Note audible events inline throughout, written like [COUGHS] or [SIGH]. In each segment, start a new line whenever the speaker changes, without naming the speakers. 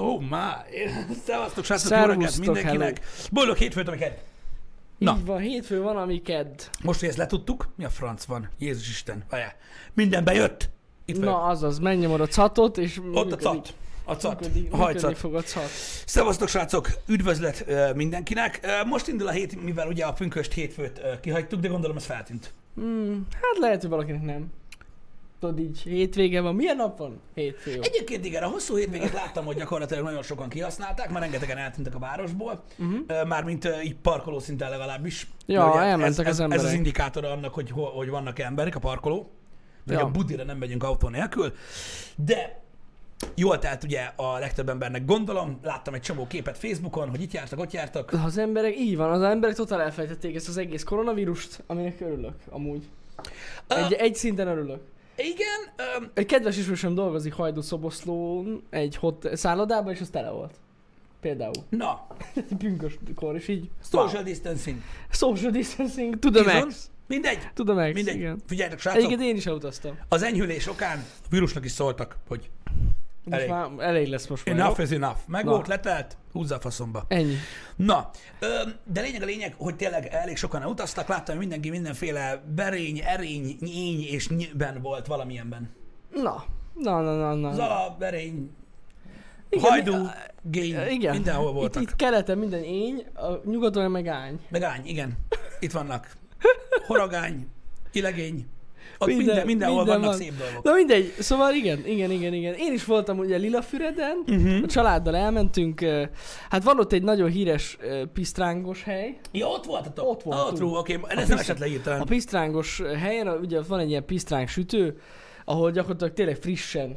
Oh my! [LAUGHS] Szevasztok, srácok, jó reggelt mindenkinek! Boldog hétfőt, amiket! Na.
Így van, hétfő van, ami kedd.
Most, hogy ezt letudtuk, mi a franc van? Jézus Isten, vajá. Minden bejött! Itt vagyok.
Na, azaz, megnyomod a catot, és
Ott a cat. A cat.
Működik, működni fog a cat.
Szevasztok, srácok! Üdvözlet ö, mindenkinek! Ö, Most indul a hét, mivel ugye a pünköst hétfőt ö, kihagytuk, de gondolom ez feltűnt.
Hmm, hát lehet, hogy valakinek nem. Tudod így, hétvége van. Milyen nap van? Hétfő.
Egyébként igen, a hosszú hétvégét láttam, hogy gyakorlatilag nagyon sokan kihasználták, már rengetegen eltűntek a városból, uh-huh. mármint így parkoló szinten legalábbis.
Ja, elmentek
ez,
az
ez, ez az
emberek.
indikátora annak, hogy, ho- hogy vannak emberek a parkoló, hogy
Ja.
a budira nem megyünk autó nélkül, de jól telt ugye a legtöbb embernek gondolom, láttam egy csomó képet Facebookon, hogy itt jártak, ott jártak.
Az emberek, így van, az emberek totál elfelejtették ezt az egész koronavírust, aminek örülök, amúgy. Egy, egy szinten örülök.
Igen, öm,
Egy kedves ismerősöm dolgozik Hajdú Szoboszlón egy hot szállodában, és az tele volt. Például.
na, [LAUGHS]
Pünköskor, és így.
social distancing.
Social distancing to the
Bizony.
max.
Mindegy,
To the max,
mindegy.
igen.
Figyeljetek, srácok,
Egyébként én is elutaztam.
az enyhülés okán a vírusnak is szóltak, hogy
Most
Elég.
már elég lesz most már.
enough
jó?
is enough. Meg
Na.
volt, letelt, húzza a faszomba.
Ennyi.
Na, de lényeg a lényeg, hogy tényleg elég sokan utaztak, láttam, hogy mindenki mindenféle berény, erény, nyény és nyíben volt valamilyenben.
Na. Na, na, na, na.
Zala, berény,
Igen,
hajdú, gény,
igen.
mindenhol
Itt,
voltak.
itt keleten minden ény, a nyugaton meg ány.
Meg ány, igen, itt vannak. Horagány, ilegény, ott minden, minden, mindenhol
minden
vannak
van.
szép dolgok.
Na mindegy, szóval igen, igen, igen, igen. Én is voltam ugye Lilafüreden,
Mhm.
uh-huh. a családdal elmentünk. Hát van ott egy nagyon híres pisztrángos hely.
Ja, ott voltatok?
Ott voltunk.
Oh, true, oké, okay. ez
A
nem esett le
A pisztrángos helyen, ugye ott van egy ilyen pisztráng sütő, ahol gyakorlatilag tényleg frissen,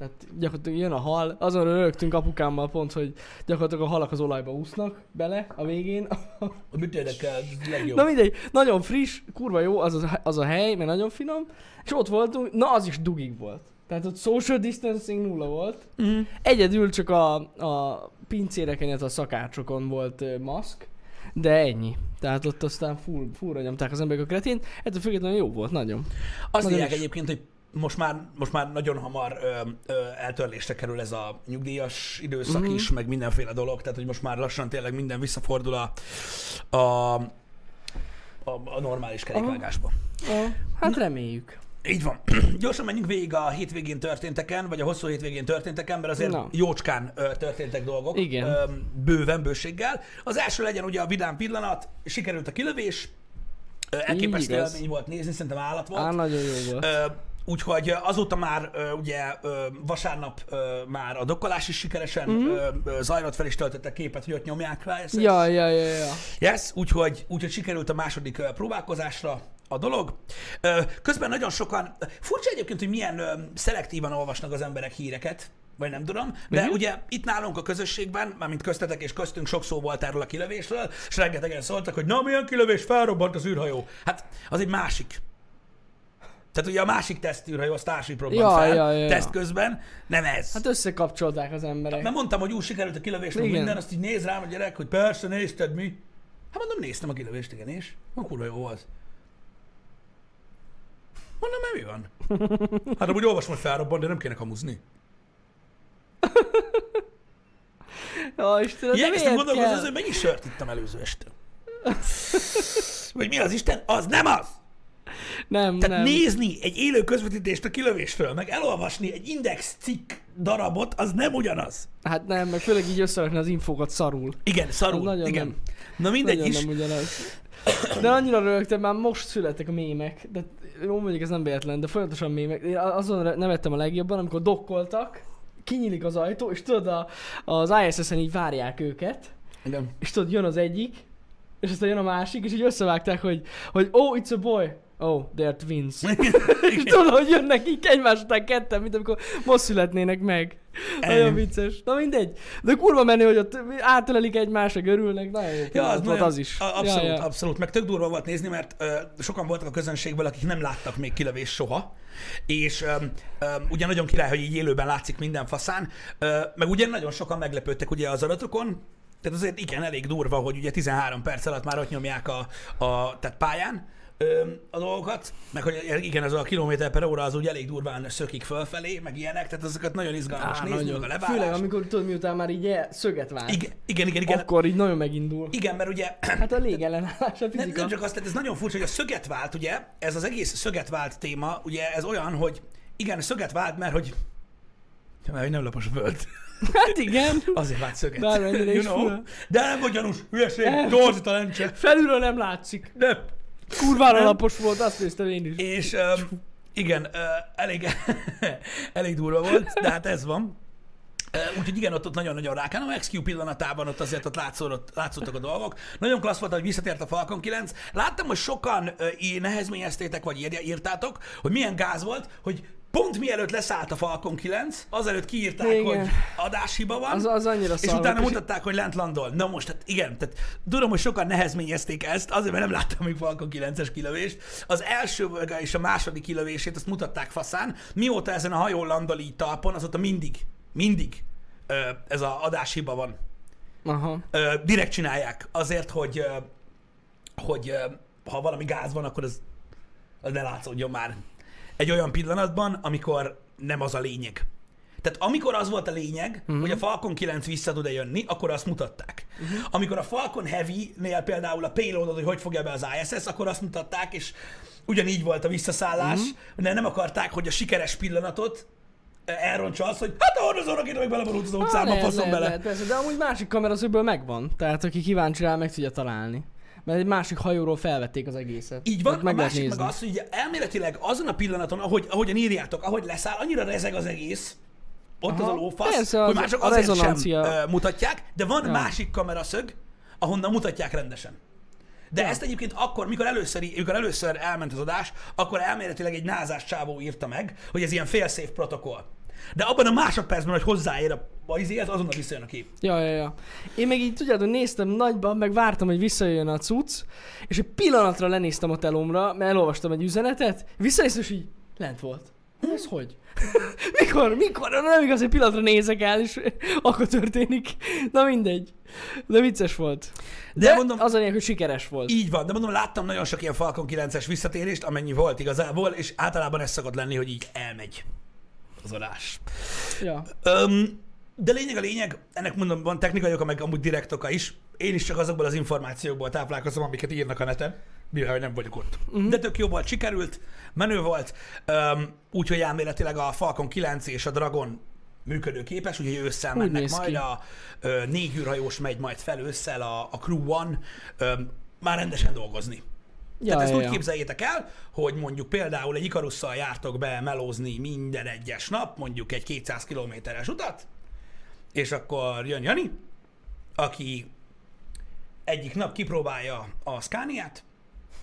tehát gyakorlatilag jön a hal, azon rögtünk apukámmal pont, hogy gyakorlatilag a halak az olajba úsznak bele a végén. [LAUGHS]
Mit érdekel, ez legjobb.
Na mindegy, nagyon friss, kurva jó az, a, az a hely, mert nagyon finom, és ott voltunk, na az is dugig volt. Tehát ott social distancing nulla volt.
Mhm.
Egyedül csak a, a pincéreken, illetve a szakácsokon volt maszk, de ennyi. Tehát ott aztán full, fullra nyomták az emberek a kretén. Ettől függetlenül jó volt, nagyon.
Azt
Nagyon is.
egyébként, hogy most már, most már nagyon hamar ö, ö, eltörlésre kerül ez a nyugdíjas időszak
Mhm.
is, meg mindenféle dolog, tehát hogy most már lassan tényleg minden visszafordul a, a, a, a normális kerékvágásba.
Ah, hát reméljük.
Így van. [CLEARS THROAT] Gyorsan menjünk végig a hétvégén történteken, vagy a hosszú hétvégén történteken, mert azért
Na.
jócskán ö, történtek dolgok.
Igen.
Ö, bőven, bőséggel. Az első legyen ugye a vidám pillanat, sikerült a kilövés, ö, elképesztő élmény volt nézni, szerintem állat volt.
Á, nagyon jó volt.
Ö, úgyhogy azóta már ugye vasárnap már a dokkolás is sikeresen
Mhm.
mm-hmm. zajlott fel, és töltöttek képet, hogy ott nyomják rá ezt.
Ja, ja, ja, ja.
Yes, úgyhogy, úgyhogy sikerült a második próbálkozásra a dolog. Közben nagyon sokan, furcsa egyébként, hogy milyen szelektívan olvasnak az emberek híreket, vagy nem tudom, de
Mhm.
ugye itt nálunk a közösségben, mármint köztetek és köztünk sok szó volt erről a kilövésről, és rengetegen szóltak, hogy na milyen kilövés, felrobbant az űrhajó. Hát az egy másik. Tehát ugye a másik tesztűrhajó, a Starship robbant
Ja,
fel
ja, ja, ja.
teszt közben, nem ez.
Hát összekapcsolták az emberek.
Mert mondtam, hogy úgy sikerült a kilövés, meg minden, azt így néz rám a gyerek, hogy persze, nézted mi. Hát mondom, néztem a kilövést, igen, és? A kurva jó volt. Mondom, mert mi van? Hát amúgy olvasom, hogy felrobban, de nem kéne kamuzni. [LAUGHS]
Ja, Istenem,
Ilyen, ezt az, hogy mennyi sört ittam előző este. Vagy mi az Isten? Az nem az!
Nem,
Tehát
nem.
nézni egy élő közvetítést a kilövésről, meg elolvasni egy index cikk darabot, az nem ugyanaz.
Hát nem, meg főleg így összerakni az infókat szarul.
Igen, szarul.
Nagyon
igen.
nem.
Na mindegy
Nagyon
is.
nem ugyanaz. De annyira rögtem, már most születtek a mémek. De jó, mondjuk ez nem véletlen, de folyamatosan mémek. Én azon nevettem a legjobban, amikor dokkoltak, kinyílik az ajtó, és tudod, a, az ISS-en így várják őket,
Igen.
és tudod, jön az egyik, és aztán jön a másik, és így összevágták, hogy, hogy oh, it's a boy. Oh, they're twins. és tudod, hogy jönnek így egymás után ketten, mint amikor most születnének meg. Nagyon vicces. Na mindegy. De kurva menő, hogy ott átelelik egymásra, örülnek. Nagyon jó
Ja, az, nagyon,
az is.
Abszolút,
ja, ja.
abszolút. Meg tök durva volt nézni, mert ö, sokan voltak a közönségből, akik nem láttak még kilövés soha, és ö, ö, ugye nagyon király, hogy így élőben látszik minden faszán, ö, meg ugye nagyon sokan meglepődtek ugye az adatokon, tehát azért igen, elég durva, hogy ugye 13 perc alatt már ott nyomják a, a tehát pályán a dolgokat, meg hogy igen, ez a kilométer per óra az úgy elég durván szökik fölfelé, meg ilyenek, tehát ezeket nagyon izgalmas
Á,
nézni, meg a levállás.
Főleg amikor tudod, miután már így el- szöget vált.
Igen, igen, igen, igen.
Akkor így nagyon megindul.
Igen, mert ugye
Hát a légellenállás, a
nem,
fizika.
nem csak azt, tehát ez nagyon furcsa, hogy a szöget vált, ugye, ez az egész szöget vált téma, ugye ez olyan, hogy igen, szöget vált, mert hogy mert hogy nem lapos a föld.
Hát igen. [LAUGHS]
Azért vált szöget.
Bármennyire
you know?
fura.
De nem vagy gyanús, hülyeség,
Nem.
torzít a lencse.
Felülről nem látszik.
Nem.
Kurvára
Nem.
lapos volt, azt néztem én is.
És um, igen, uh, elég, [LAUGHS] elég durva volt, de hát ez van. Uh, úgyhogy igen, ott, ott nagyon-nagyon rákán. A XQ pillanatában ott azért ott látszódott, látszottak a dolgok. Nagyon klassz volt, hogy visszatért a Falcon 9. Láttam, hogy sokan uh, nehezményeztétek, vagy írtátok, hogy milyen gáz volt, hogy pont mielőtt leszállt a Falcon 9, azelőtt kiírták,
Igen.
hogy adáshiba van.
Az, az annyira
És utána mutatták, hogy lent landol. Na most, hát igen, tehát tudom, hogy sokan nehezményezték ezt, azért, mert nem láttam még Falcon 9-es kilövést. Az első és a második kilövését azt mutatták faszán. Mióta ezen a hajón landol így talpon, azóta mindig, mindig ez a adáshiba van.
Aha.
Direkt csinálják azért, hogy, hogy ha valami gáz van, akkor az, az ne látszódjon már. Egy olyan pillanatban, amikor nem az a lényeg. Tehát amikor az volt a lényeg,
Mhm.
uh-huh. hogy a Falcon 9 vissza tud-e jönni, akkor azt mutatták. Uh-huh. Amikor a Falcon Heavy-nél például a payloadot, hogy hogy fogja be az ISS, akkor azt mutatták, és ugyanígy volt a visszaszállás,
Mhm.
uh-huh. de nem akarták, hogy a sikeres pillanatot eh, elrontsa az, hogy hát a rakéta meg beleborult az utcába, faszom bele.
lehet, persze, de amúgy másik kamerazögből megvan. Tehát aki kíváncsi rá, meg tudja találni. Mert egy másik hajóról felvették az egészet.
Így van,
Tehát
meg a másik meg
nézni.
az, hogy elméletileg azon a pillanaton, ahogy, ahogyan írjátok, ahogy leszáll, annyira rezeg az egész, ott
Aha,
az a lófasz,
persze,
hogy már csak azért sem
rezonancia.
ö, mutatják, de van
Ja.
másik kameraszög, ahonnan mutatják rendesen. De
Ja.
ezt egyébként akkor, mikor először, mikor először elment az adás, akkor elméletileg egy názás csávó írta meg, hogy ez ilyen fail-safe protokoll. De abban a másodpercben, hogy hozzáér a izéhez, azonnal visszajön a kép.
Ja, ja, ja. Én meg így tudjátok, néztem nagyban, meg vártam, hogy visszajöjjön a cucc, és egy pillanatra lenéztem a telomra, mert elolvastam egy üzenetet, visszanéztem, és így lent volt. Ez hogy? [LAUGHS] mikor? Mikor? Nem igaz, egy pillanatra nézek el, és [LAUGHS] akkor történik. Na mindegy. De vicces volt.
De,
De,
mondom,
az a lényeg, hogy sikeres volt.
Így van, de mondom, láttam nagyon sok ilyen Falcon 9-es visszatérést, amennyi volt igazából, és általában ez szokott lenni, hogy így elmegy az adás.
Ja.
Öm, de lényeg a lényeg, ennek mondom, van technikai oka, meg amúgy direkt oka is. Én is csak azokból az információkból táplálkozom, amiket írnak a neten, mivel nem vagyok ott. Uh-huh. De tök jó volt, sikerült, menő volt, öm, úgyhogy elméletileg a Falcon 9 és a Dragon működőképes, ugye ősszel
Úgy
mennek majd,
ki.
a ö, négy űrhajós megy majd fel ősszel, a, a Crew One öm, már rendesen dolgozni.
Ja,
Tehát ezt
ja,
úgy
ja.
képzeljétek el, hogy mondjuk például egy Ikarusszal jártok be melózni minden egyes nap, mondjuk egy 200 kilométeres utat, és akkor jön Jani, aki egyik nap kipróbálja a Scaniát,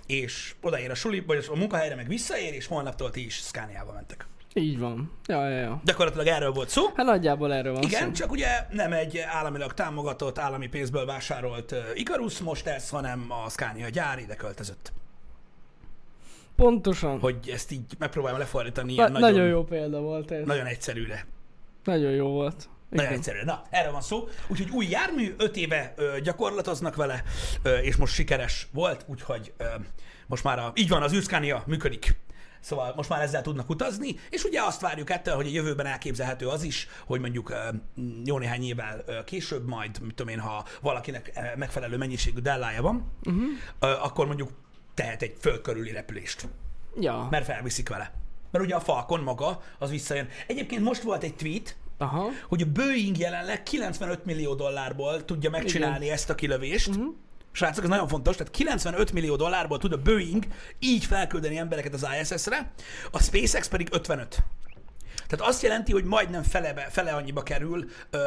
és odaér a suli, vagy a munkahelyre meg visszaér, és holnaptól ti is Scaniával mentek.
Így van. Ja, ja, ja.
Gyakorlatilag erről volt szó.
Hát nagyjából erről van
Igen,
szó.
csak ugye nem egy államilag támogatott, állami pénzből vásárolt Ikarus most ez, hanem a Scania gyár ide költözött.
Pontosan.
Hogy ezt így megpróbáljam lefordítani
Na,
ilyen
nagyon,
nagyon,
jó példa volt ez.
nagyon egyszerűre.
Nagyon jó volt.
Nagyon
Igen.
egyszerűen. Na, erről van szó. Úgyhogy új jármű, öt éve ö, gyakorlatoznak vele, ö, és most sikeres volt, úgyhogy ö, most már a, így van, az űrszkánia működik. Szóval most már ezzel tudnak utazni, és ugye azt várjuk ettől, hogy a jövőben elképzelhető az is, hogy mondjuk jó néhány évvel később majd, mit tudom én, ha valakinek megfelelő mennyiségű dellája van, uh-huh. akkor mondjuk tehet egy földkörüli repülést,
Ja.
mert felviszik vele. Mert ugye a Falcon maga, az visszajön. Egyébként most volt egy tweet,
Aha.
hogy a Boeing jelenleg 95 millió dollárból tudja megcsinálni Igen. ezt a kilövést. Uh-huh. Srácok, ez nagyon fontos, tehát 95 millió dollárból tud a Boeing így felküldeni embereket az ISS-re, a SpaceX pedig 55. Tehát azt jelenti, hogy majdnem felebe, fele annyiba kerül ö,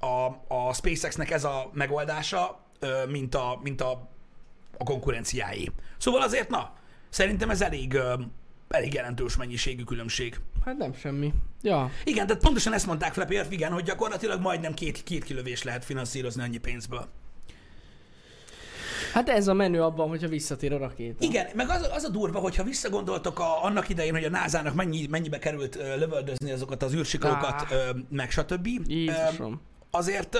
a, a SpaceX-nek ez a megoldása, ö, mint, a, mint a, a konkurenciáé. Szóval azért, na, szerintem ez elég, elég jelentős mennyiségű különbség.
Hát nem semmi. Ja.
Igen, tehát pontosan ezt mondták Flappy Earth, igen, hogy gyakorlatilag majdnem két, két kilövés lehet finanszírozni annyi pénzből.
Hát ez a menő abban, hogyha visszatér a rakéta.
Igen, meg az, az a durva, hogyha visszagondoltok a, annak idején, hogy a NASA-nak mennyi, mennyibe került ö, lövöldözni azokat az űrsiklókat,
Á.
ö, meg stb. Ö,
Jézusom.
azért ö,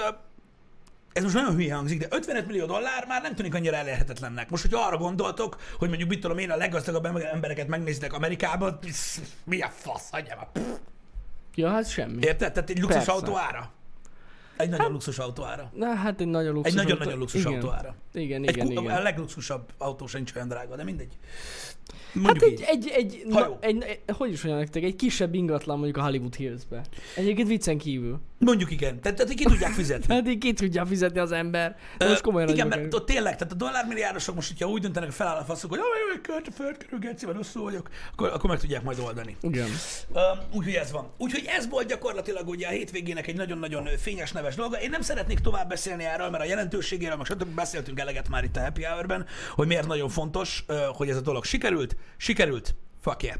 ez most nagyon hülye hangzik, de 55 millió dollár már nem tűnik annyira elérhetetlennek. Most, hogyha arra gondoltok, hogy mondjuk mit tudom én, a leggazdagabb embereket megnézitek Amerikában, psz, mi a fasz, anyám.
Ja, hát semmi.
Érted? Tehát egy luxus
Persze.
autó ára. Egy nagyon luxus autó ára.
Na, hát egy nagyon luxus
Egy
autó.
nagyon-nagyon luxus
igen.
autó ára.
Igen,
Egy
igen, igen.
A legluxusabb autó sincs olyan drága, de mindegy.
Hát
Mondjuk
egy,
így.
egy, egy,
Ha
na, egy, egy, hogy is mondjam nektek, egy kisebb ingatlan mondjuk a Hollywood Hills-be. Egyébként viccen kívül.
Mondjuk igen. Tehát, tehát ki tudják fizetni. [LAUGHS]
Hát így ki tudja fizetni az ember. De most komolyan
Igen, mert ott tényleg, tehát a dollármilliárdosok most, hogyha úgy döntenek, feláll a faszok, hogy jaj, jaj, költ a földkörül, geciben rosszul vagyok, akkor, akkor meg tudják majd oldani.
Igen.
Um, úgyhogy ez van. Úgyhogy ez volt gyakorlatilag ugye a hétvégének egy nagyon-nagyon fényes, neves dolga. Én nem szeretnék tovább beszélni erről, mert a jelentőségéről, most stb. beszéltünk eleget már itt a Happy Hour-ben, hogy miért nagyon fontos, hogy ez a dolog sikerült. Sikerült. Fuck yeah.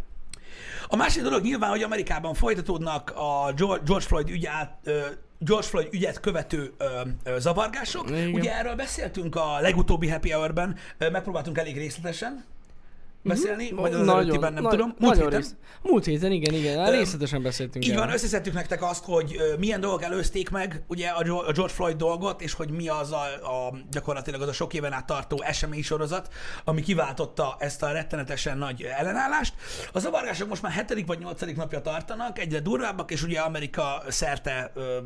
A másik dolog nyilván, hogy Amerikában folytatódnak a George Floyd ügyát, ö, George Floyd ügyet követő ö, ö, zavargások.
Igen.
Ugye erről beszéltünk a legutóbbi Happy Hour-ben, megpróbáltunk elég részletesen beszélni, vagy az előttiben, nem
na-
tudom. Múlt
nagyon
héten.
rész- Múlt héten, igen, igen.
Öm,
részletesen beszéltünk
Így van, összeszedtük nektek azt, hogy milyen dolgok előzték meg ugye a George Floyd dolgot, és hogy mi az a, a gyakorlatilag az a sok éven át tartó eseménysorozat, ami kiváltotta ezt a rettenetesen nagy ellenállást. A zavargások most már hetedik vagy nyolcadik napja tartanak, egyre durvábbak, és ugye Amerika szerte ö,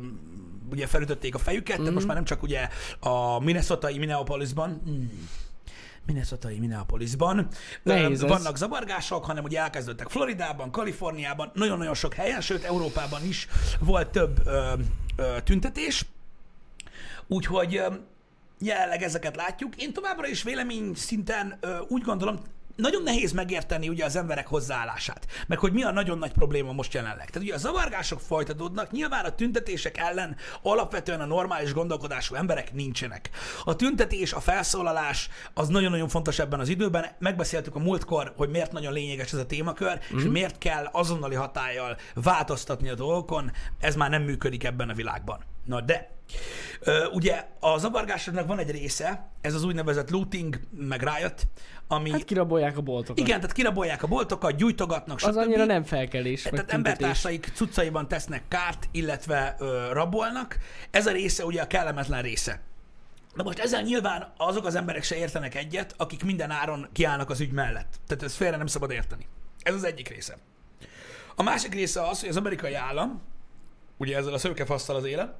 ugye felütötték a fejüket, tehát most már nem csak ugye a Minnesota-i Minneapolisban, mm, Minnesota-i Minneapolisban
Nehéz
ö,
ez.
vannak zavargások, hanem ugye elkezdődtek Floridában, Kaliforniában, nagyon-nagyon sok helyen, sőt Európában is volt több ö, ö, tüntetés. Úgyhogy jelenleg ezeket látjuk. Én továbbra is vélemény szinten ö, úgy gondolom, nagyon nehéz megérteni ugye az emberek hozzáállását, meg hogy mi a nagyon nagy probléma most jelenleg. Tehát ugye a zavargások folytatódnak, nyilván a tüntetések ellen alapvetően a normális gondolkodású emberek nincsenek. A tüntetés, a felszólalás az nagyon-nagyon fontos ebben az időben. Megbeszéltük a múltkor, hogy miért nagyon lényeges ez a témakör, mm. és miért kell azonnali hatállyal változtatni a dolgokon. Ez már nem működik ebben a világban. Na de, ugye a zavargásoknak van egy része, ez az úgynevezett looting, meg riot, ami...
Hát kirabolják a boltokat.
igen, tehát kirabolják a boltokat, gyújtogatnak, stb.
Az annyira nem felkelés.
Tehát embertársaik cuccaiban tesznek kárt, illetve ö, rabolnak. Ez a része ugye a kellemetlen része. Na most ezzel nyilván azok az emberek se értenek egyet, akik minden áron kiállnak az ügy mellett. Tehát ez félre nem szabad érteni. Ez az egyik része. A másik része az, hogy az amerikai állam, ugye ezzel a szőkefasszal az élen,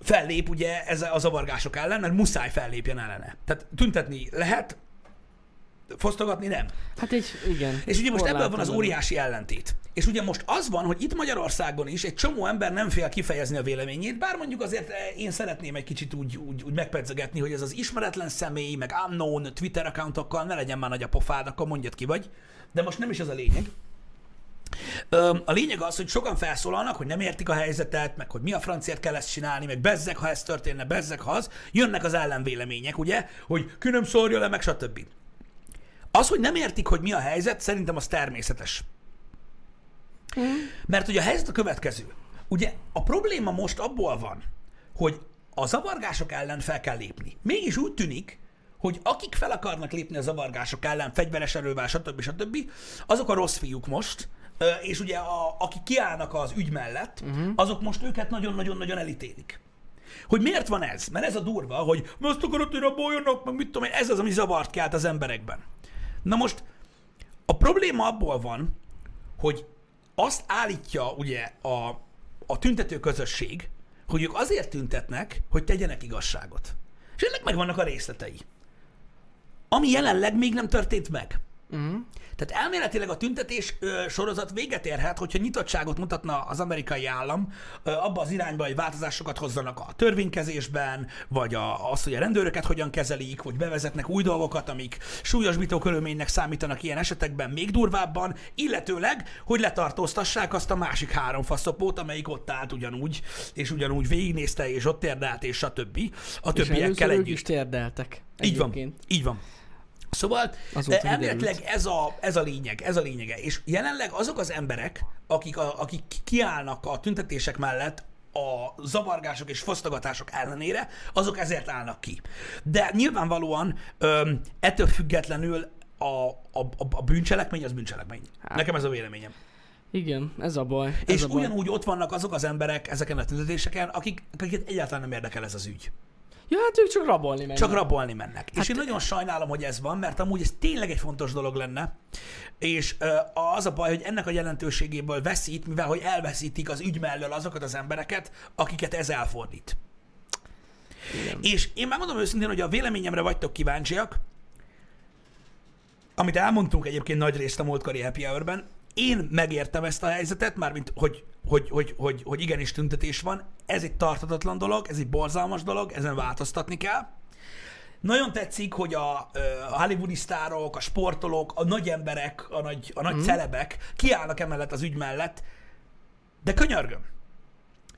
fellép ugye ezzel a zavargások ellen, mert muszáj fellépjen ellene. Tehát tüntetni lehet, fosztogatni nem.
Hát egy, igen.
És ugye most ebből van az óriási ellentét. És ugye most az van, hogy itt Magyarországon is egy csomó ember nem fél kifejezni a véleményét, bár mondjuk azért eh, én szeretném egy kicsit úgy, úgy, úgy megpedzegetni, hogy ez az ismeretlen személy, meg unknown Twitter accountokkal ne legyen már nagy a pofád, akkor mondjad ki vagy. De most nem is ez a lényeg. A lényeg az, hogy sokan felszólalnak, hogy nem értik a helyzetet, meg hogy mi a franciát kell ezt csinálni, meg bezzek, ha ez történne, bezzek, ha az. Jönnek az ellenvélemények, ugye, hogy ki nem szórja le, meg stb. Az, hogy nem értik, hogy mi a helyzet, szerintem az természetes. Mert ugye a helyzet a következő. Ugye a probléma most abból van, hogy a zavargások ellen fel kell lépni. Mégis úgy tűnik, hogy akik fel akarnak lépni a zavargások ellen, fegyveres erővel, stb. stb., azok a rossz fiúk most, és ugye a, akik kiállnak az ügy mellett, uh-huh. azok most őket nagyon-nagyon-nagyon elítélik. Hogy miért van ez? Mert ez a durva, hogy "Mi azt akarod, hogy raboljanak, meg mit tudom én, ez az, ami zavart kelt az emberekben. Na most a probléma abból van, hogy azt állítja ugye a, a tüntető közösség, hogy ők azért tüntetnek, hogy tegyenek igazságot. És ennek megvannak a részletei. Ami jelenleg még nem történt meg.
Uh-huh.
Tehát elméletileg a tüntetés ö, sorozat véget érhet, hogyha nyitottságot mutatna az amerikai állam ö, abba az irányba, hogy változásokat hozzanak a törvénykezésben, vagy a, az, hogy a rendőröket hogyan kezelik, vagy bevezetnek új dolgokat, amik súlyosbító körülménynek számítanak ilyen esetekben még durvábban, illetőleg, hogy letartóztassák azt a másik három faszopót, amelyik ott állt ugyanúgy, és ugyanúgy végignézte, és ott érdelt, és stb. A többiekkel együtt.
is térdeltek.
Így van,
egyébként.
így van. Szóval
Azóta
elméletileg ez a, ez a lényeg, ez a lényege. És jelenleg azok az emberek, akik, a, akik kiállnak a tüntetések mellett a zavargások és fosztogatások ellenére, azok ezért állnak ki. De nyilvánvalóan öm, ettől függetlenül a, a, a, a bűncselekmény az bűncselekmény.
Hát.
Nekem ez a véleményem.
Igen, ez a baj. Ez
És
a baj.
ugyanúgy ott vannak azok az emberek ezeken a tüntetéseken, akik, akiket egyáltalán nem érdekel ez az ügy.
Ja, hát ők csak rabolni mennek.
Csak rabolni mennek. Hát, és én nagyon sajnálom, hogy ez van, mert amúgy ez tényleg egy fontos dolog lenne, és az a baj, hogy ennek a jelentőségéből veszít, mivel hogy elveszítik az ügy mellől azokat az embereket, akiket ez elfordít.
Igen.
És én megmondom őszintén, hogy a véleményemre vagytok kíváncsiak, amit elmondtunk egyébként nagy részt a múltkori Happy Hour-ben, én megértem ezt a helyzetet, mármint, hogy, hogy, hogy, hogy, hogy igenis tüntetés van. Ez egy tartatatlan dolog, ez egy borzalmas dolog, ezen változtatni kell. Nagyon tetszik, hogy a, a hollywoodi sztárok, a sportolók, a nagy emberek, a nagy, a nagy mm. celebek kiállnak emellett az ügy mellett, de könyörgöm,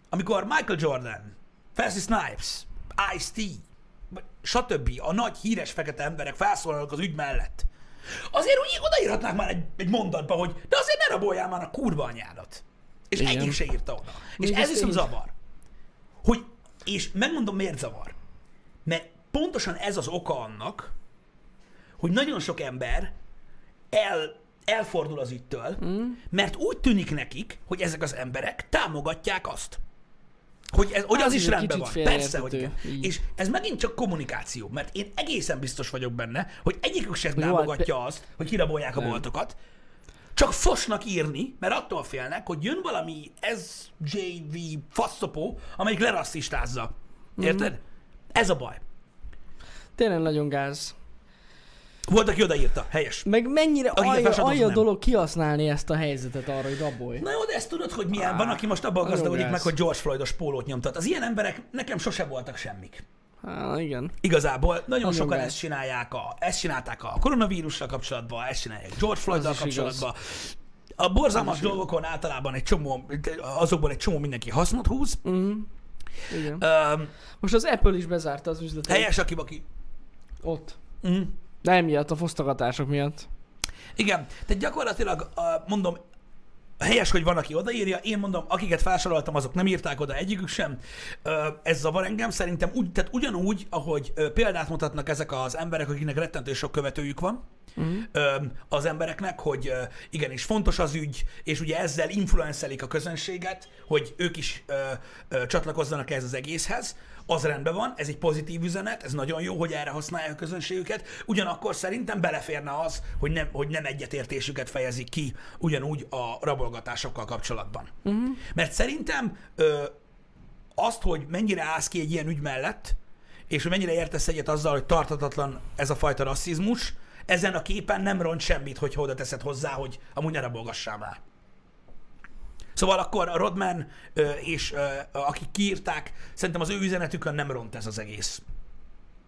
amikor Michael Jordan, Wesley Snipes, Ice-T, stb. a nagy híres fekete emberek felszólalnak az ügy mellett, azért úgy odaírhatnák már egy, egy mondatba, hogy de azért ne raboljál már a kurva anyádat. És
Igen.
egyik se írta oda. És
Még
ez
ezt
viszont zavar. Hogy, és megmondom miért zavar. Mert pontosan ez az oka annak, hogy nagyon sok ember el, elfordul az ügytől, mm. mert úgy tűnik nekik, hogy ezek az emberek támogatják azt. Hogy, ez, hogy
Hát
az
ez
is rendben van. Persze, hogy igen.
Így.
És ez megint csak kommunikáció, mert én egészen biztos vagyok benne, hogy egyikük sem
hát
támogatja azt, hogy kirabolják a boltokat, csak fosnak írni, mert attól félnek, hogy jön valami SJV faszopó, amelyik lerasszistázza. Érted? Ez a baj.
Tényleg nagyon gáz.
Volt, aki odaírta. Helyes.
Meg mennyire alja, alja dolog kihasználni ezt a helyzetet arra, hogy rabolj.
Na jó, de ezt tudod, hogy milyen? Van, aki most abban gazdagodik meg, hogy George Floydos pólót nyomtat. Az ilyen emberek nekem sose voltak semmik.
Há, igen.
Igazából nagyon,
Nagyon
sokan
gáz.
ezt csinálják, a, ezt csinálták a koronavírussal kapcsolatban, ezt csinálják George Floyddal
Az is igaz.
kapcsolatban. A borzalmas dolgokon általában egy csomó, azokból egy csomó mindenki hasznot húz.
Uh-huh. Igen.
Öm,
Most az Apple is bezárta az üzletet.
helyes, aki, aki
Ott.
mm,
De emiatt, a fosztogatások miatt.
Igen, tehát gyakorlatilag mondom, helyes, hogy van, aki odaírja, én mondom, akiket felsoroltam, azok nem írták oda egyikük sem. Ez zavar engem, szerintem úgy, tehát ugyanúgy, ahogy példát mutatnak ezek az emberek, akiknek rettentő sok követőjük van, uh-huh. az embereknek, hogy igenis fontos az ügy, és ugye ezzel influencelik a közönséget, hogy ők is csatlakozzanak ehhez az egészhez, az rendben van, ez egy pozitív üzenet, ez nagyon jó, hogy erre használják a közönségüket, ugyanakkor szerintem beleférne az, hogy nem, hogy nem egyetértésüket fejezik ki ugyanúgy a rabolgatásokkal kapcsolatban. Uh-huh. Mert szerintem ö, azt, hogy mennyire állsz ki egy ilyen ügy mellett, és hogy mennyire értesz egyet azzal, hogy tartatatlan ez a fajta rasszizmus, ezen a képen nem ront semmit, hogy oda teszed hozzá, hogy amúgy ne rabolgassál már. Szóval akkor a Rodman és akik kiírták, szerintem az ő üzenetükön nem ront ez az egész.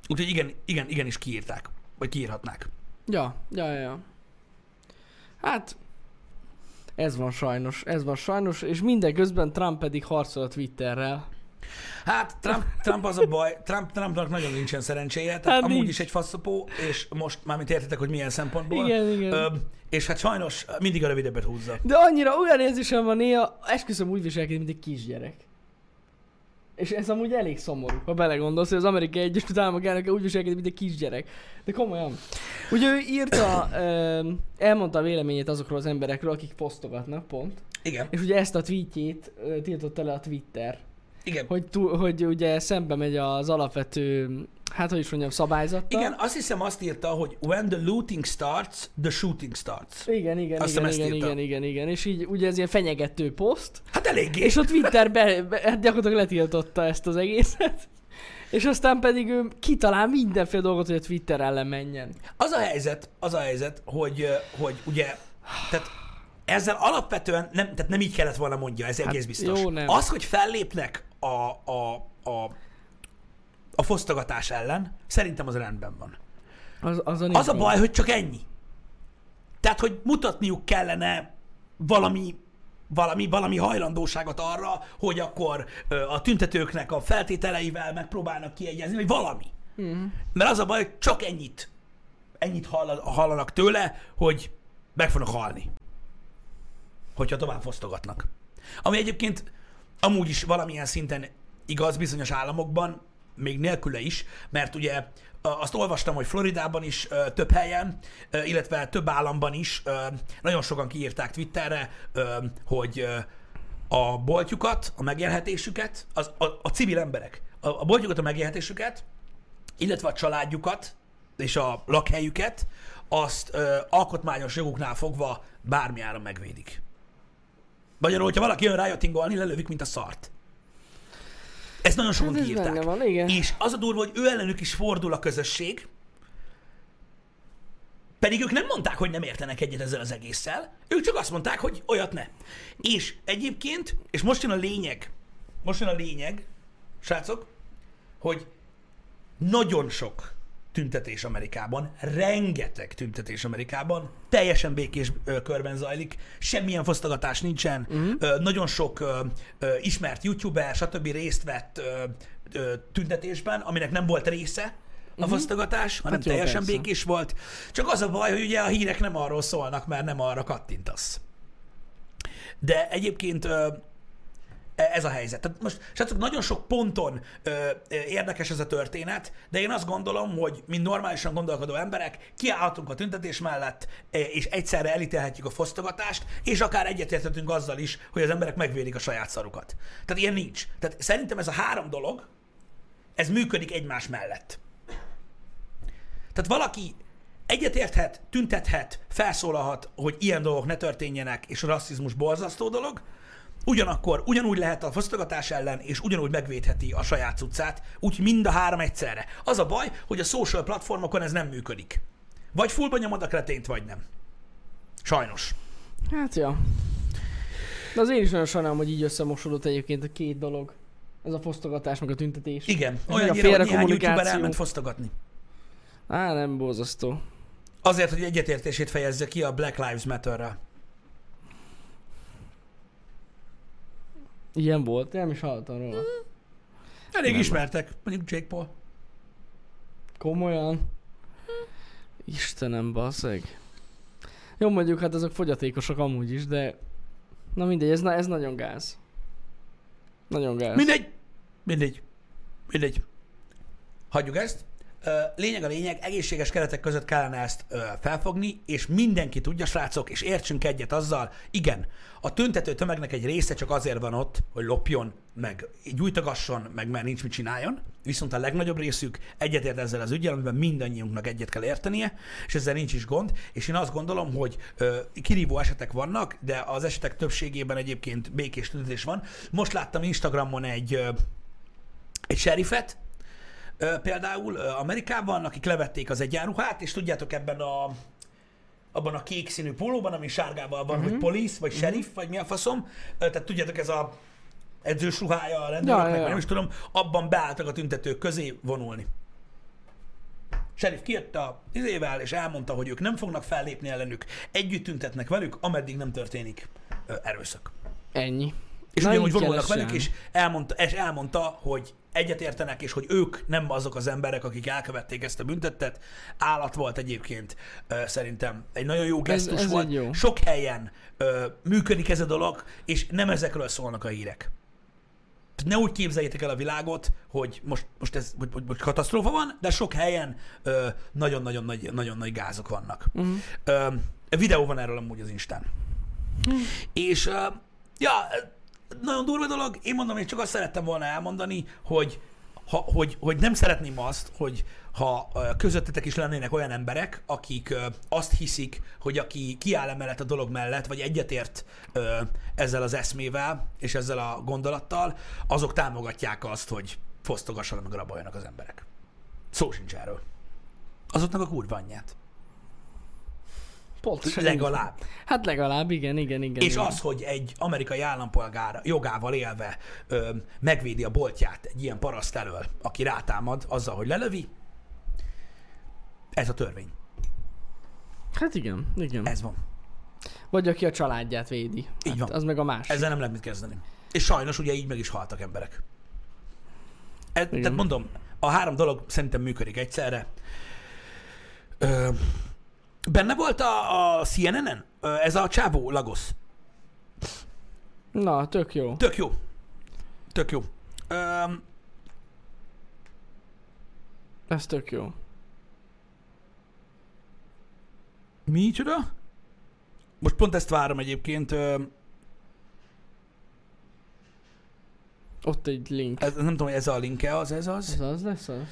Úgyhogy igen, igen, igenis kiírták. Vagy kiírhatnák.
Ja, ja, ja. Hát, ez van sajnos, ez van sajnos, és mindeközben Trump pedig harcol a Twitterrel.
Hát Trump, Trump az a baj, Trump, Trumpnak nagyon nincsen szerencséje, tehát
Hát
amúgy
nincs.
is egy faszopó, és most mármint értitek, hogy milyen szempontból.
Igen, igen.
Ö, és hát sajnos mindig a rövidebbet húzza.
De annyira olyan érzésem van néha, esküszöm úgy viselkedik, mint egy kisgyerek. És ez amúgy elég szomorú, ha belegondolsz, hogy az amerikai Egyesült Államok elnöke úgy viselkedik, mint egy kisgyerek. De komolyan. Ugye ő írta, elmondta a véleményét azokról az emberekről, akik posztogatnak, pont.
Igen,
És ugye ezt a tweetjét tiltotta le a Twitter.
Igen.
Hogy, túl, hogy ugye szembe megy az alapvető, hát hogy is mondjam, szabályzattal.
Igen, azt hiszem azt írta, hogy when the looting starts, the shooting starts.
Igen, igen,
Azt
igen, igen, igen, igen, igen, és így ugye ez ilyen fenyegető poszt,
Hát eléggé.
és a Twitter be, be, hát gyakorlatilag letiltotta ezt az egészet, [LAUGHS] és aztán pedig ő kitalál mindenféle dolgot, hogy a Twitter ellen menjen.
Az a helyzet, az a helyzet, hogy, hogy ugye, tehát ezzel alapvetően nem, tehát nem így kellett volna mondja, ez egész biztos.
jó, nem.
Az, hogy fellépnek a, a, a, a fosztogatás ellen, szerintem az rendben van.
Az, az, a,
Az a baj, hogy csak ennyi. Tehát, hogy mutatniuk kellene valami valami, valami hajlandóságot arra, hogy akkor a tüntetőknek a feltételeivel megpróbálnak kiegyezni, vagy valami.
Mm.
Mert az a baj, hogy csak ennyit, ennyit hall, hallanak tőle, hogy meg fognak halni. Hogyha tovább fosztogatnak. Ami egyébként amúgy is valamilyen szinten igaz bizonyos államokban, még nélküle is, mert ugye azt olvastam, hogy Floridában is több helyen, illetve több államban is nagyon sokan kiírták Twitterre, hogy a boltjukat, a megélhetésüket, az, a, a civil emberek, a, a boltjukat, a megélhetésüket, illetve a családjukat és a lakhelyüket, azt ö, alkotmányos joguknál fogva bármi áron megvédik. Magyarul, hogyha valaki jön rájöttingolni, lelövik, mint a szart. Ezt nagyon sokan
Hát ez
kiírták.
van, igen.
És az a durva, hogy ő ellenük is fordul a közösség, pedig ők nem mondták, hogy nem értenek egyet ezzel az egésszel, ők csak azt mondták, hogy olyat ne. És egyébként, és most jön a lényeg, most jön a lényeg, srácok, hogy nagyon sok tüntetés Amerikában, rengeteg tüntetés Amerikában, teljesen békés ö, körben zajlik, semmilyen fosztogatás nincsen, uh-huh. ö, nagyon sok ö, ö, ismert youtuber, stb. részt vett ö, ö, tüntetésben, aminek nem volt része a fosztogatás, hanem
Hát jó,
teljesen
persze.
békés volt. Csak az a baj, hogy ugye a hírek nem arról szólnak, mert nem arra kattintasz. De egyébként ez a helyzet. Tehát most, srácok, nagyon sok ponton ö, érdekes ez a történet, de én azt gondolom, hogy mint normálisan gondolkodó emberek kiállhatunk a tüntetés mellett, ö, és egyszerre elítélhetjük a fosztogatást, és akár egyetérthetünk azzal is, hogy az emberek megvédik a saját szarukat. Tehát ilyen nincs. Tehát szerintem ez a három dolog, ez működik egymás mellett. Tehát valaki egyetérthet, tüntethet, felszólalhat, hogy ilyen dolgok ne történjenek, és a rasszizmus borzasztó dolog, ugyanakkor ugyanúgy lehet a fosztogatás ellen, és ugyanúgy megvédheti a saját cuccát, úgy mind a három egyszerre. Az a baj, hogy a social platformokon ez nem működik. Vagy fullba nyomod a kretént, vagy nem. Sajnos.
Hát ja. De az én is nagyon sajnálom, hogy így összemosodott egyébként a két dolog. Ez a fosztogatás, meg a tüntetés.
Igen, olyan
a
hogy néhány youtuber elment fosztogatni.
Á, nem borzasztó.
Azért, hogy egyetértését fejezze ki a Black Lives Matter-rel.
Ilyen volt, nem is hallottam róla.
Elég
Nem.
ismertek, mondjuk Jake Paul.
Komolyan? Istenem, basszeg. Jó, mondjuk hát azok fogyatékosok amúgy is, de... Na mindegy, ez, na, ez nagyon gáz. Nagyon gáz.
Mindegy. Mindegy. Mindegy. Hagyjuk ezt. Lényeg a lényeg, egészséges keretek között kellene ezt felfogni, és mindenki tudja, srácok, és értsünk egyet azzal, igen, a tüntető tömegnek egy része csak azért van ott, hogy lopjon, meg gyújtogasson, meg mert nincs mit csináljon, viszont a legnagyobb részük egyetért ezzel az ügyel, amiben mindannyiunknak egyet kell értenie, és ezzel nincs is gond, és én azt gondolom, hogy ö, kirívó esetek vannak, de az esetek többségében egyébként békés tüntetés van. Most láttam Instagramon egy ö, egy serifet, például Amerikában, akik levették az egyenruhát, és tudjátok ebben a abban a kék színű pólóban, ami sárgával van, uh-huh. hogy police, vagy sheriff, vagy mi a faszom. Tehát tudjátok, ez a edzős ruhája a rendőröknek,
Ja, ja,
ja, nem is tudom, abban beálltak a tüntetők közé vonulni. Sheriff kijött a izével, és elmondta, hogy ők nem fognak fellépni ellenük, együtt tüntetnek velük, ameddig nem történik erőszak.
Ennyi.
És
Na,
ugyanúgy vonulnak velük, és elmondta, és elmondta, hogy egyetértenek, és hogy ők nem azok az emberek, akik elkövették ezt a büntettet. Állat volt egyébként, szerintem egy nagyon jó gesztus
ez
volt.
egy jó.
Sok helyen ö, működik ez a dolog, és nem ezekről szólnak a hírek. Tehát ne úgy képzeljétek el a világot, hogy most, most ez hogy, hogy, hogy katasztrófa van, de sok helyen nagyon-nagyon nagy, nagyon nagy gázok vannak.
Uh-huh.
Ö, videó van erről amúgy az Instán. És ö, ja, nagyon durva dolog. Én mondom, én csak azt szerettem volna elmondani, hogy, ha, hogy, hogy nem szeretném azt, hogy ha közöttetek is lennének olyan emberek, akik azt hiszik, hogy aki kiáll emellett a dolog mellett, vagy egyetért ezzel az eszmével és ezzel a gondolattal, azok támogatják azt, hogy fosztogassanak meg raboljanak az emberek. Szó sincs erről. Azoknak a kurva anyját.
Pontosan.
Legalább.
Hát legalább, igen, igen, igen.
És
igen.
az, hogy egy amerikai állampolgár jogával élve ö, megvédi a boltját egy ilyen paraszt elől, aki rátámad azzal, hogy lelövi, ez a törvény.
Hát igen, igen.
Ez van.
Vagy aki a családját védi.
Így
hát
van.
Az meg a másik.
Ezzel nem lehet mit kezdeni. És sajnos ugye így meg is haltak emberek. E, tehát mondom, a három dolog szerintem működik egyszerre. Ö, benne volt a, a CNN-en ez a csávó Lagos.
Na, tök jó.
Tök jó. Tök jó. Öm,
Ez tök jó.
Micsoda? Most pont ezt várom egyébként. ö,
Ott egy link.
Ez, nem tudom, hogy ez a linke az, ez az.
Ez az lesz az?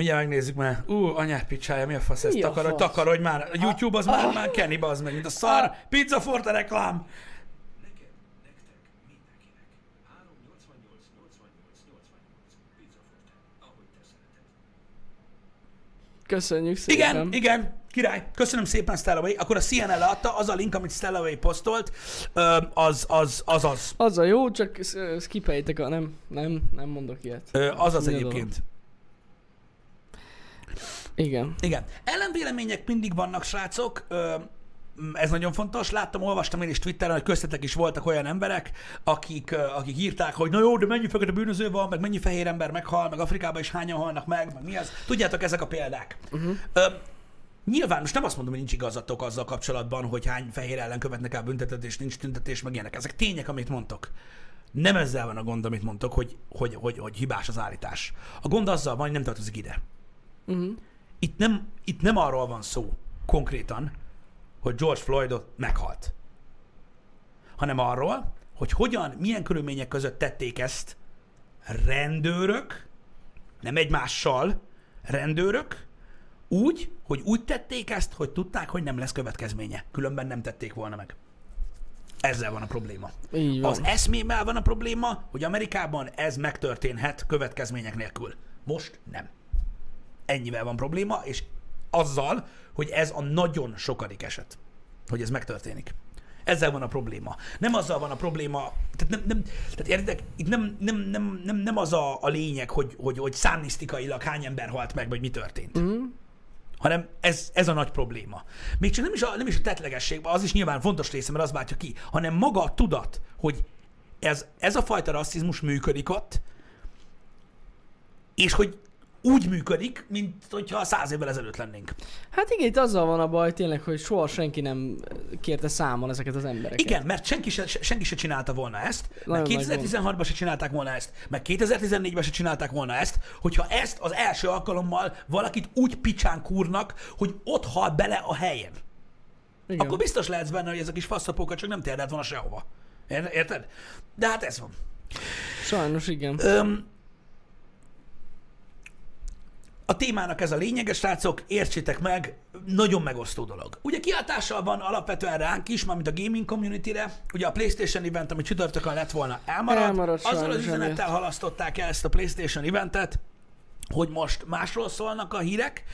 Mindjárt megnézzük már. Ú, anyát picsája, mi a fasz ez?
A
Takarodj, már. A YouTube az már, már Kenny, bazd meg, mint a szar. Pizza Forte reklám.
Neked, nektek, mindenkinek. 388 88 88 Pizza Forte, szereted.
Köszönjük szépen.
Igen, igen, király. Köszönöm szépen Stellaway. Akkor a CNN leadta, az a link, amit Stellaway posztolt, az az, az, az.
Az a jó, csak skipeljétek a... Nem, nem, nem mondok ilyet.
Az az egyébként.
Igen.
Igen. Ellenvélemények mindig vannak, srácok. Ö, ez nagyon fontos. Láttam, olvastam én is Twitteren, hogy köztetek is voltak olyan emberek, akik, akik írták, hogy na jó, de mennyi fekete bűnöző van, meg mennyi fehér ember meghal, meg Afrikában is hányan halnak meg, meg mi az. Tudjátok, ezek a példák. Uh-huh. Ö, Nyilván most nem azt mondom, hogy nincs igazatok azzal kapcsolatban, hogy hány fehér ellen követnek el büntetet, és nincs tüntetés, meg ilyenek. Ezek tények, amit mondtok. Nem ezzel van a gond, amit mondtok, hogy, hogy, hogy, hogy hibás az állítás. A gond azzal van, hogy nem tartozik ide.
Uh-huh.
Itt nem, itt nem arról van szó konkrétan, hogy George Floydot meghalt, hanem arról, hogy hogyan, milyen körülmények között tették ezt rendőrök, nem egymással, rendőrök, úgy, hogy úgy tették ezt, hogy tudták, hogy nem lesz következménye. Különben nem tették volna meg. Ezzel van a probléma.
Így van.
Az eszmémmel van a probléma, hogy Amerikában ez megtörténhet következmények nélkül. Most nem. Ennyivel van probléma, és azzal, hogy ez a nagyon sokadik eset, hogy ez megtörténik. Ezzel van a probléma. Nem azzal van a probléma, tehát, nem, nem, tehát értitek, itt nem, nem, nem, nem, nem az a, a lényeg, hogy, hogy, hogy számnisztikailag hány ember halt meg, vagy mi történt
Uh-huh.
hanem ez, ez a nagy probléma. Még csak nem is a, nem is a tetlegesség, az is nyilván fontos része, mert az váltja ki, hanem maga a tudat, hogy ez, ez a fajta rasszizmus működik ott, és hogy úgy működik, mint hogyha száz évvel ezelőtt lennénk.
Hát igen, itt azzal van a baj tényleg, hogy soha senki nem kérte számon ezeket az embereket.
Igen, mert senki se, senki se csinálta volna ezt, meg
Nagyon nagy
2016-ban se csinálták volna ezt, meg 2014-ben se csinálták volna ezt, hogyha ezt az első alkalommal valakit úgy picsán kúrnak, hogy ott hal bele a helyen.
Igen.
akkor biztos lehetsz benne, hogy ezek is faszapókat csak nem térdelt volna sehova. Ér- Érted? De hát ez van.
Sajnos igen.
Öm, a témának ez a lényege, srácok, értsétek meg, nagyon megosztó dolog. Ugye kiáltással van alapvetően ránk is, mármint a gaming community-re, ugye a PlayStation event, ami csütörtökön lett volna, elmarad.
Elmaradt
Azzal az üzenettel halasztották el ezt a PlayStation eventet, hogy most másról szólnak a hírek,